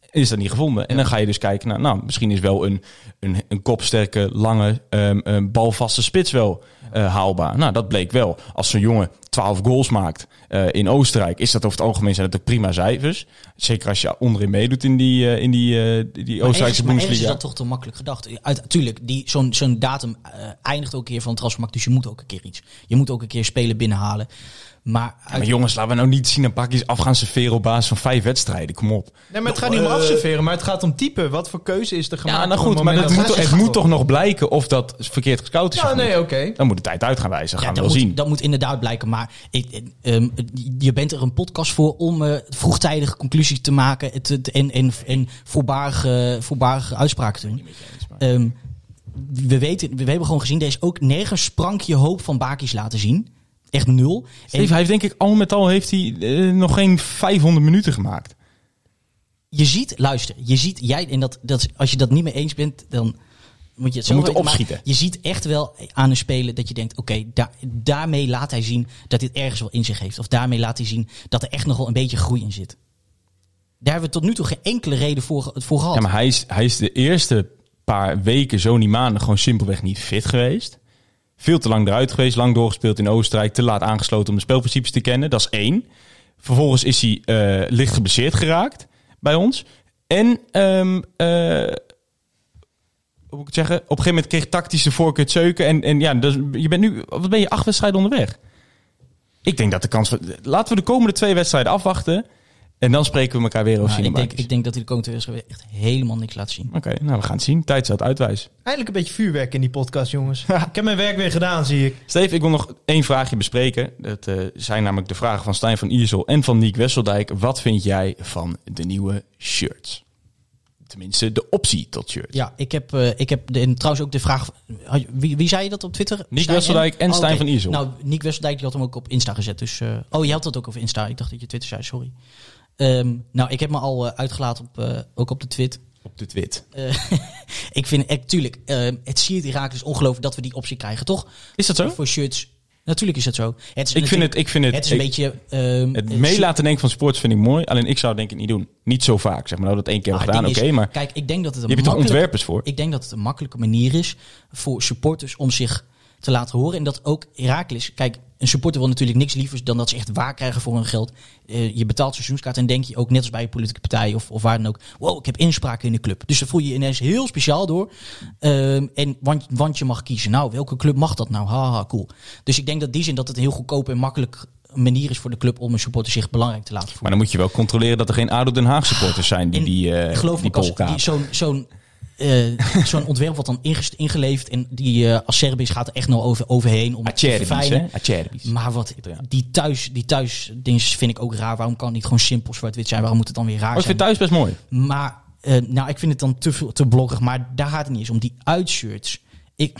Is dat niet gevonden. En dan ga je dus kijken naar... Nou, misschien is wel een, een, een kopsterke, lange, ehm, ehm, balvaste spits wel eh, haalbaar. Nou, dat bleek wel. Als zo'n jongen 12 goals maakt eh, in Oostenrijk... is dat over het algemeen zijn dat ook prima cijfers. Zeker als je onderin meedoet in die, eh, in die, die Oostenrijkse maar ergens is Bundesliga. dat toch te makkelijk gedacht. Uit, tuurlijk, die, zo'n, zo'n datum eindigt ook een keer van het transfermarkt. Dus je moet ook een keer iets. Je moet ook een keer spelen binnenhalen. Maar, Ja, uit- maar jongens, laten we nou niet zien een pakjes af gaan serveren op basis van vijf wedstrijden. Kom op. Nee, maar het gaat niet om afserveren, maar het gaat om type. Wat voor keuze is er gemaakt? Ja, nou goed, het maar moment dat dat moet, het het moet toch nog blijken of dat verkeerd gescout is. Ja, nee, oké. Dan moet de tijd uit gaan wijzen. ja, gaan we dat, wel moet, zien. dat moet inderdaad blijken. Maar ik, eh, ehm, je bent er een podcast voor om eh, vroegtijdige conclusies te maken. Het, het- en, en, en voorbarige, voorbarige uitspraken te doen. Ehm, we, weten, we hebben gewoon gezien, er is ook nergens sprankje hoop van Bakis laten zien. Echt nul. En- Steve, hij heeft denk ik al met al heeft hij eh, nog geen 500 minuten gemaakt. je ziet, luister, je ziet, jij, en dat, dat, als je dat niet mee eens bent, dan moet je het zo moeten weten, opschieten. Je ziet echt wel aan een speler dat je denkt, oké, daar- daarmee laat hij zien dat dit ergens wel in zich heeft. Of daarmee laat hij zien dat er echt nog wel een beetje groei in zit. Daar hebben we tot nu toe geen enkele reden voor, voor gehad. Ja, maar hij is, hij is de eerste paar weken, zo niet maanden, gewoon simpelweg niet fit geweest. Veel te lang eruit geweest, lang doorgespeeld in Oostenrijk, te laat aangesloten om de spelprincipes te kennen. Dat is één. Vervolgens is hij eh, licht geblesseerd geraakt bij ons. En, ehm, eh, hoe moet ik het zeggen? Op een gegeven moment kreeg tactische voorkeur zeuken. En, en ja, dus je bent nu, wat ben je, acht wedstrijden onderweg? Ik denk dat de kans. Laten we de komende twee wedstrijden afwachten. En dan spreken we elkaar weer over Nou, ik, denk, ik denk dat hij de komende twee wedstrijden echt helemaal niks laat zien. Oké, nou we gaan het zien. Tijd zal het uitwijzen. Eindelijk een beetje vuurwerk in die podcast, jongens. ik heb mijn werk weer gedaan, zie ik. Steve, ik wil nog één vraagje bespreken. Dat eh, zijn namelijk de vragen van Stijn van Iersel en van Niek Wesseldijk. Wat vind jij van de nieuwe shirts? Tenminste, de optie tot shirt. Ja, ik heb, eh, ik heb de, en trouwens ook de vraag... Wie, wie zei je dat op Twitter? Nick Stijn Wesseldijk en Oh, Stijn van Iersel. Nou, Nick Wesseldijk die had hem ook op Insta gezet. Dus, eh, oh, je had dat ook over Insta. Ik dacht dat je Twitter zei, sorry. Ehm, nou, ik heb me al eh, uitgelaten op, eh, ook op de tweet. Op de twit. Eh, *laughs* ik vind, echt, tuurlijk, eh, het siert Iraklis ongelooflijk dat we die optie krijgen, toch? Is dat zo? Voor shirts. Natuurlijk is dat zo. Het is Ik vind het, ik vind het, Het is een ik- beetje... ehm, het eh, mee laten denken van sports vind ik mooi. Alleen ik zou het denk ik niet doen. Niet zo vaak. Zeg maar nou dat één keer het gedaan, oké. maar Kijk, ik denk dat het een je hebt er ontwerpers voor? Ik denk dat het een makkelijke manier is voor supporters om zich te laten horen. En dat ook Herakles. Kijk, een supporter wil natuurlijk niks lievers dan dat ze echt waar krijgen voor hun geld. Eh, je betaalt seizoenskaart en denk je ook net als bij een politieke partij of, of waar dan ook. Wow, ik heb inspraak in de club. Dus dan voel je je ineens heel speciaal door. Ehm, en, want, want je mag kiezen. Nou, welke club mag dat nou? Haha, cool. Dus ik denk dat die zin dat het een heel goedkoop en makkelijk manier is voor de club om een supporter zich belangrijk te laten voelen. Maar dan moet je wel controleren dat er geen ADO Den Haag supporters zijn die En die, eh geloof die me, zo'n zo'n eh, zo'n ontwerp wordt dan ingest- ingeleverd en die eh als Serbisch gaat er echt nou over, overheen om het te Acerbi's? Acerbi's. Maar wat, die thuis, die thuis dingen vind ik ook raar. Waarom kan het niet gewoon simpel zwart-wit zijn? Waarom moet het dan weer raar Maar ik zijn? vind thuis best mooi. Maar, eh, nou, ik vind het dan te, veel- te blokkig. Maar daar gaat het niet eens om. Die uitshirts. Ik,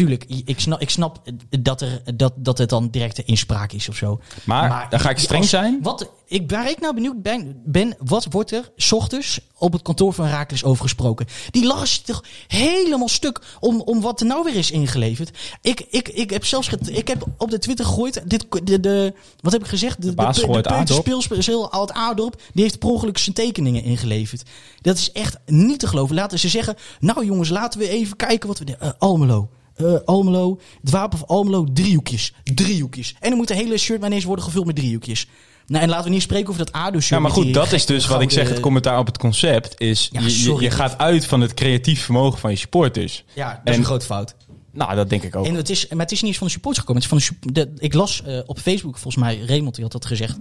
tuurlijk, ik snap, ik snap dat, er, dat, dat het dan directe inspraak is of zo. Maar, dan ga ik streng als- zijn. Wat, ik, waar ik nou benieuwd ben, ben, wat wordt er 's ochtends op het kantoor van Raakles over gesproken? Die lachen zich toch helemaal stuk om, om wat er nou weer is ingeleverd. Ik, ik, ik heb zelfs ik heb op de Twitter gegooid, dit, de, de, wat heb ik gezegd? De, baas de, gooit de, speelspeel oud Aardorp, die heeft per ongeluk zijn tekeningen ingeleverd. Dat is echt niet te geloven. Laten ze zeggen, nou jongens, laten we even kijken wat we... eh, Almelo. Eh, Almelo, het wapen van Almelo, driehoekjes. Driehoekjes. En dan moet de hele shirt ineens worden gevuld met driehoekjes. Nou, en laten we niet spreken over dat ADO-shirt. Ja, maar goed, dat is dus wat ik zeg. Het commentaar op het concept is... Ja, je, je, gaat uit van het creatief vermogen van je supporters. Ja, dat is En- een grote fout. Nou, dat denk ik ook. En het is, maar het is niet eens van de supporters gekomen. Het is van de, de- ik las eh, op Facebook, volgens mij, Raymond die had dat gezegd.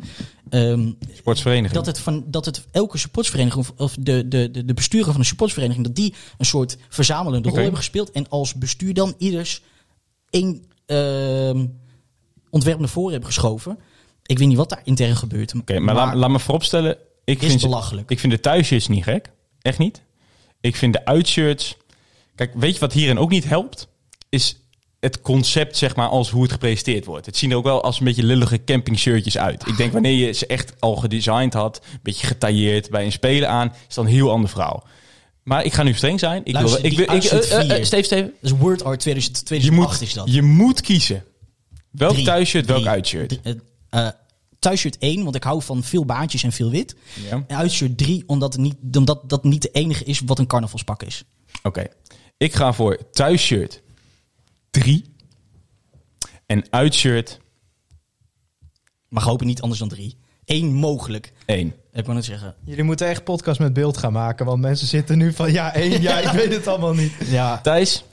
ehm, Sportsvereniging. dat het van dat het elke supportsvereniging of, of de, de, de, de besturen van een supportsvereniging dat die een soort verzamelende rol hebben gespeeld en als bestuur dan ieders één ehm, ontwerp naar voren hebben geschoven. Ik weet niet wat daar intern gebeurt. Oké, maar, laat, laat me vooropstellen. Ik is vind, ze- belachelijk. ik vind de thuisshirts niet gek. Echt niet. Ik vind de uitshirts... Kijk, weet je wat hierin ook niet helpt? Is het concept, zeg maar, als hoe het gepresenteerd wordt. Het zien er ook wel als een beetje lullige campingshirtjes uit. Ik denk, wanneer je ze echt al gedesigned had... een beetje getailleerd bij een speler aan... is dan een heel ander verhaal. Maar ik ga nu streng zijn. Ik Luister, wil, ik wil, ik. Steve, Steve. Dat is Word Art 2000, Je 2008 moet, is dat. je moet kiezen. Welk Drie. thuisshirt, welk Drie. uitshirt. Drie. Eh, thuisshirt 1, want ik hou van veel baantjes en veel wit. Ja. En uitshirt 3, omdat, het niet, omdat dat niet de enige is wat een carnavalspak is. Oké. Ik ga voor thuisshirt 3. En uitshirt Mag hopen niet anders dan 3. Eén mogelijk. 1. Ik wou net zeggen. Jullie moeten echt podcast met beeld gaan maken. Want mensen zitten nu van ja, één, ja, ik weet het allemaal niet. *laughs* Ja, Thijs?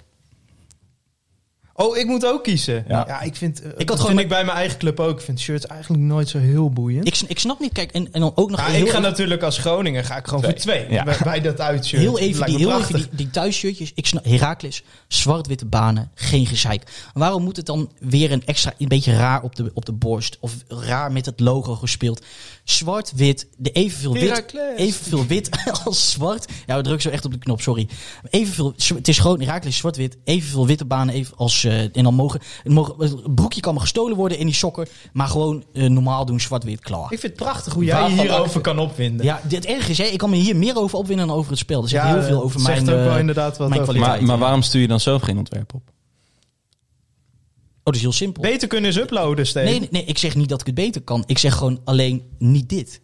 Oh, ik moet ook kiezen. Ja. Ja, ik vind, ik had gewoon vind ik bij mijn eigen club ook. Ik vind shirts eigenlijk nooit zo heel boeiend. ik, sn- ik snap niet. Kijk, en, en dan ook nog Ja, heel ik ga natuurlijk als Groningen ga ik gewoon Twee. voor twee. Ja. Bij, bij dat uitshirt. Heel even, Lijkt die, heel even die, die thuisshirtjes. Ik snap, Herakles, zwart-witte banen, geen gezeik. Waarom moet het dan weer een extra, een beetje raar op de, op de borst? Of raar met het logo gespeeld? Zwart-wit, de evenveel wit, evenveel wit *laughs* als zwart. Ja, we drukken zo echt op de knop, sorry. Evenveel, het is gewoon Herakles zwart-wit, evenveel witte banen even als, eh, en dan mogen, mogen, het broekje kan maar gestolen worden in die sokken, maar gewoon eh, normaal doen zwart-wit, klaar. Ik vind het prachtig hoe jij je hierover kan opwinden. Ja, dit erg is, hè, ik kan me hier meer over opwinden dan over het spel. Zegt Ja, heel veel over mijn, zegt ook wel eh, inderdaad wat mijn kwaliteit. Maar, maar waarom stuur je dan zelf geen ontwerp op? Oh, dat is heel simpel. Beter kunnen ze uploaden, Steven. Nee, nee, nee, ik zeg niet dat ik het beter kan. Ik zeg gewoon alleen niet dit.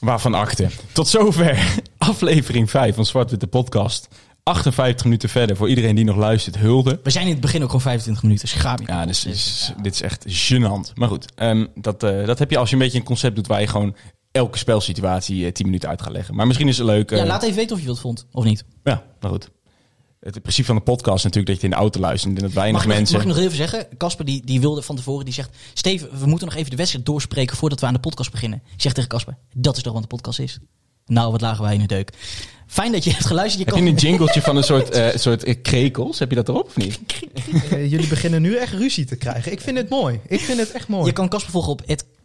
Waarvan akte? Tot zover *laughs* aflevering 5 van Zwart Witte Podcast. 58 minuten verder voor iedereen die nog luistert, hulde. We zijn in het begin ook gewoon 25 minuten. Dus ga Ja, dus, is, dit is echt gênant. Maar goed, ehm, dat, eh, dat heb je als je een beetje een concept doet waar je gewoon elke spelsituatie eh, 10 minuten uit gaat leggen. Maar misschien is het leuk. eh, Ja, laat even weten of je dat vond, of niet. Ja, maar goed. Het principe van de podcast is natuurlijk dat je in de auto luistert. En dat weinig Mag, ik nog- mensen... mag ik nog even zeggen? Casper die, die wilde van tevoren, die zegt... Steven, we moeten nog even de wedstrijd doorspreken voordat we aan de podcast beginnen. Ik zeg tegen Casper, dat is toch wat de podcast is? Nou, wat lagen wij in de deuk. Fijn dat je hebt geluisterd. Je Heb kan, je een jingletje van een soort, eh, soort eh, krekels? Heb je dat erop of niet? Eh, jullie beginnen nu echt ruzie te krijgen. Ik vind het mooi. Ik vind het echt mooi. je kan Casper volgen op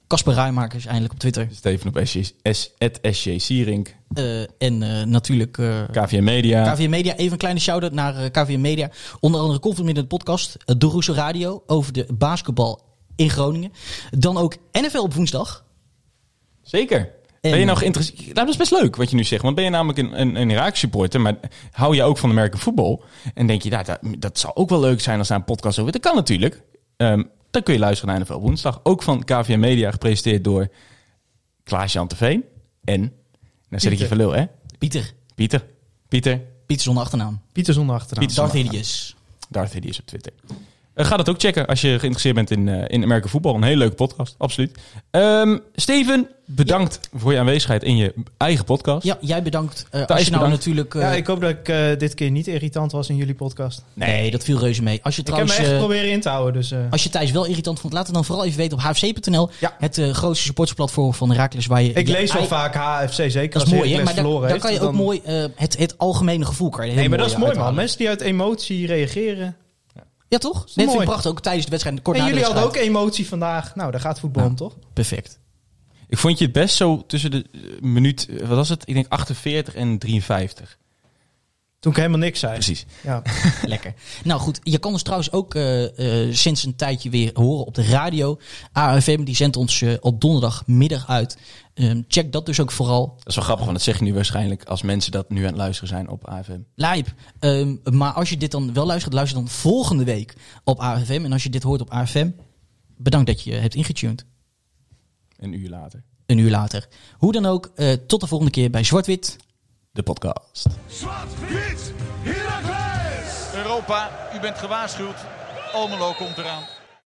Casper Ruimakers, eindelijk op Twitter. Steven op SJ, S, SJ Sierink, Eh, en eh, natuurlijk eh, KVM Media. KVM Media. Even een kleine shout-out naar KVM Media. Onder andere komt in de podcast uh, De Roese Radio over de basketbal in Groningen. Dan ook NFL op woensdag. Zeker. En- ben je nou geïnteresseerd? Dat is best leuk wat je nu zegt. Want ben je namelijk een, een, een Irak supporter, maar hou je ook van American voetbal? En denk je, nou, dat, dat zou ook wel leuk zijn als daar een podcast over. Dat kan natuurlijk. Ehm, dan kun je luisteren naar NFL woensdag. Ook van KVM Media, gepresenteerd door Klaas-Jan Teveen. En, nou zet ik je van lul, hè? Pieter. Pieter. Pieter. Pieter zonder achternaam. Pieter zonder achternaam. Pieter. Darth Hideous. Darth Hideous op Twitter. Eh, ga dat ook checken als je geïnteresseerd bent in, eh in American voetbal. Een hele leuke podcast, absoluut. Ehm, Steven, bedankt voor je aanwezigheid in je eigen podcast. Ja, jij bedankt. Eh, als Thijs, je nou bedankt. natuurlijk... eh, Ja, ik hoop dat ik eh, dit keer niet irritant was in jullie podcast. Nee, dat viel reuze mee. Als je Ik heb me trouwens... echt proberen in te houden. Dus, eh, als je Thijs wel irritant vond, laat het dan vooral even weten op hfc.nl. Ja. Het eh, grootste supportsplatform van Herakles waar je... ik je lees wel vaak HFC, zeker Dat als is mooi, hè? Maar daar, verloren daar heeft. kan je ook dan- mooi... eh, het, het algemene gevoel kan je Nee, maar dat is mooi man. Mensen die uit emotie reageren. Ja, toch? Nee, mooi. vind ik prachtig. Ook tijdens de wedstrijd. Kort en na jullie hadden ook emotie vandaag. Nou, daar gaat voetbal om, toch? Perfect. Ik vond je het best zo tussen de eh, minuut, eh, wat was het? Ik denk 48 en 53. Toen ik helemaal niks zei. Precies. Ja. *laughs* Lekker. Nou goed, je kan ons trouwens ook eh, eh, sinds een tijdje weer horen op de radio. AFM die zendt ons eh, op donderdagmiddag uit. Ehm, check dat dus ook vooral. Dat is wel grappig, want dat zeg je nu waarschijnlijk als mensen dat nu aan het luisteren zijn op AFM. Lijp. Ehm, maar als je dit dan wel luistert, luister dan volgende week op AFM. En als je dit hoort op AFM, bedankt dat je hebt ingetuned. Een uur later. Een uur later. Hoe dan ook, eh, tot de volgende keer bij Zwart-Wit. De podcast. Heracles! Europa, u bent gewaarschuwd. Almelo komt eraan.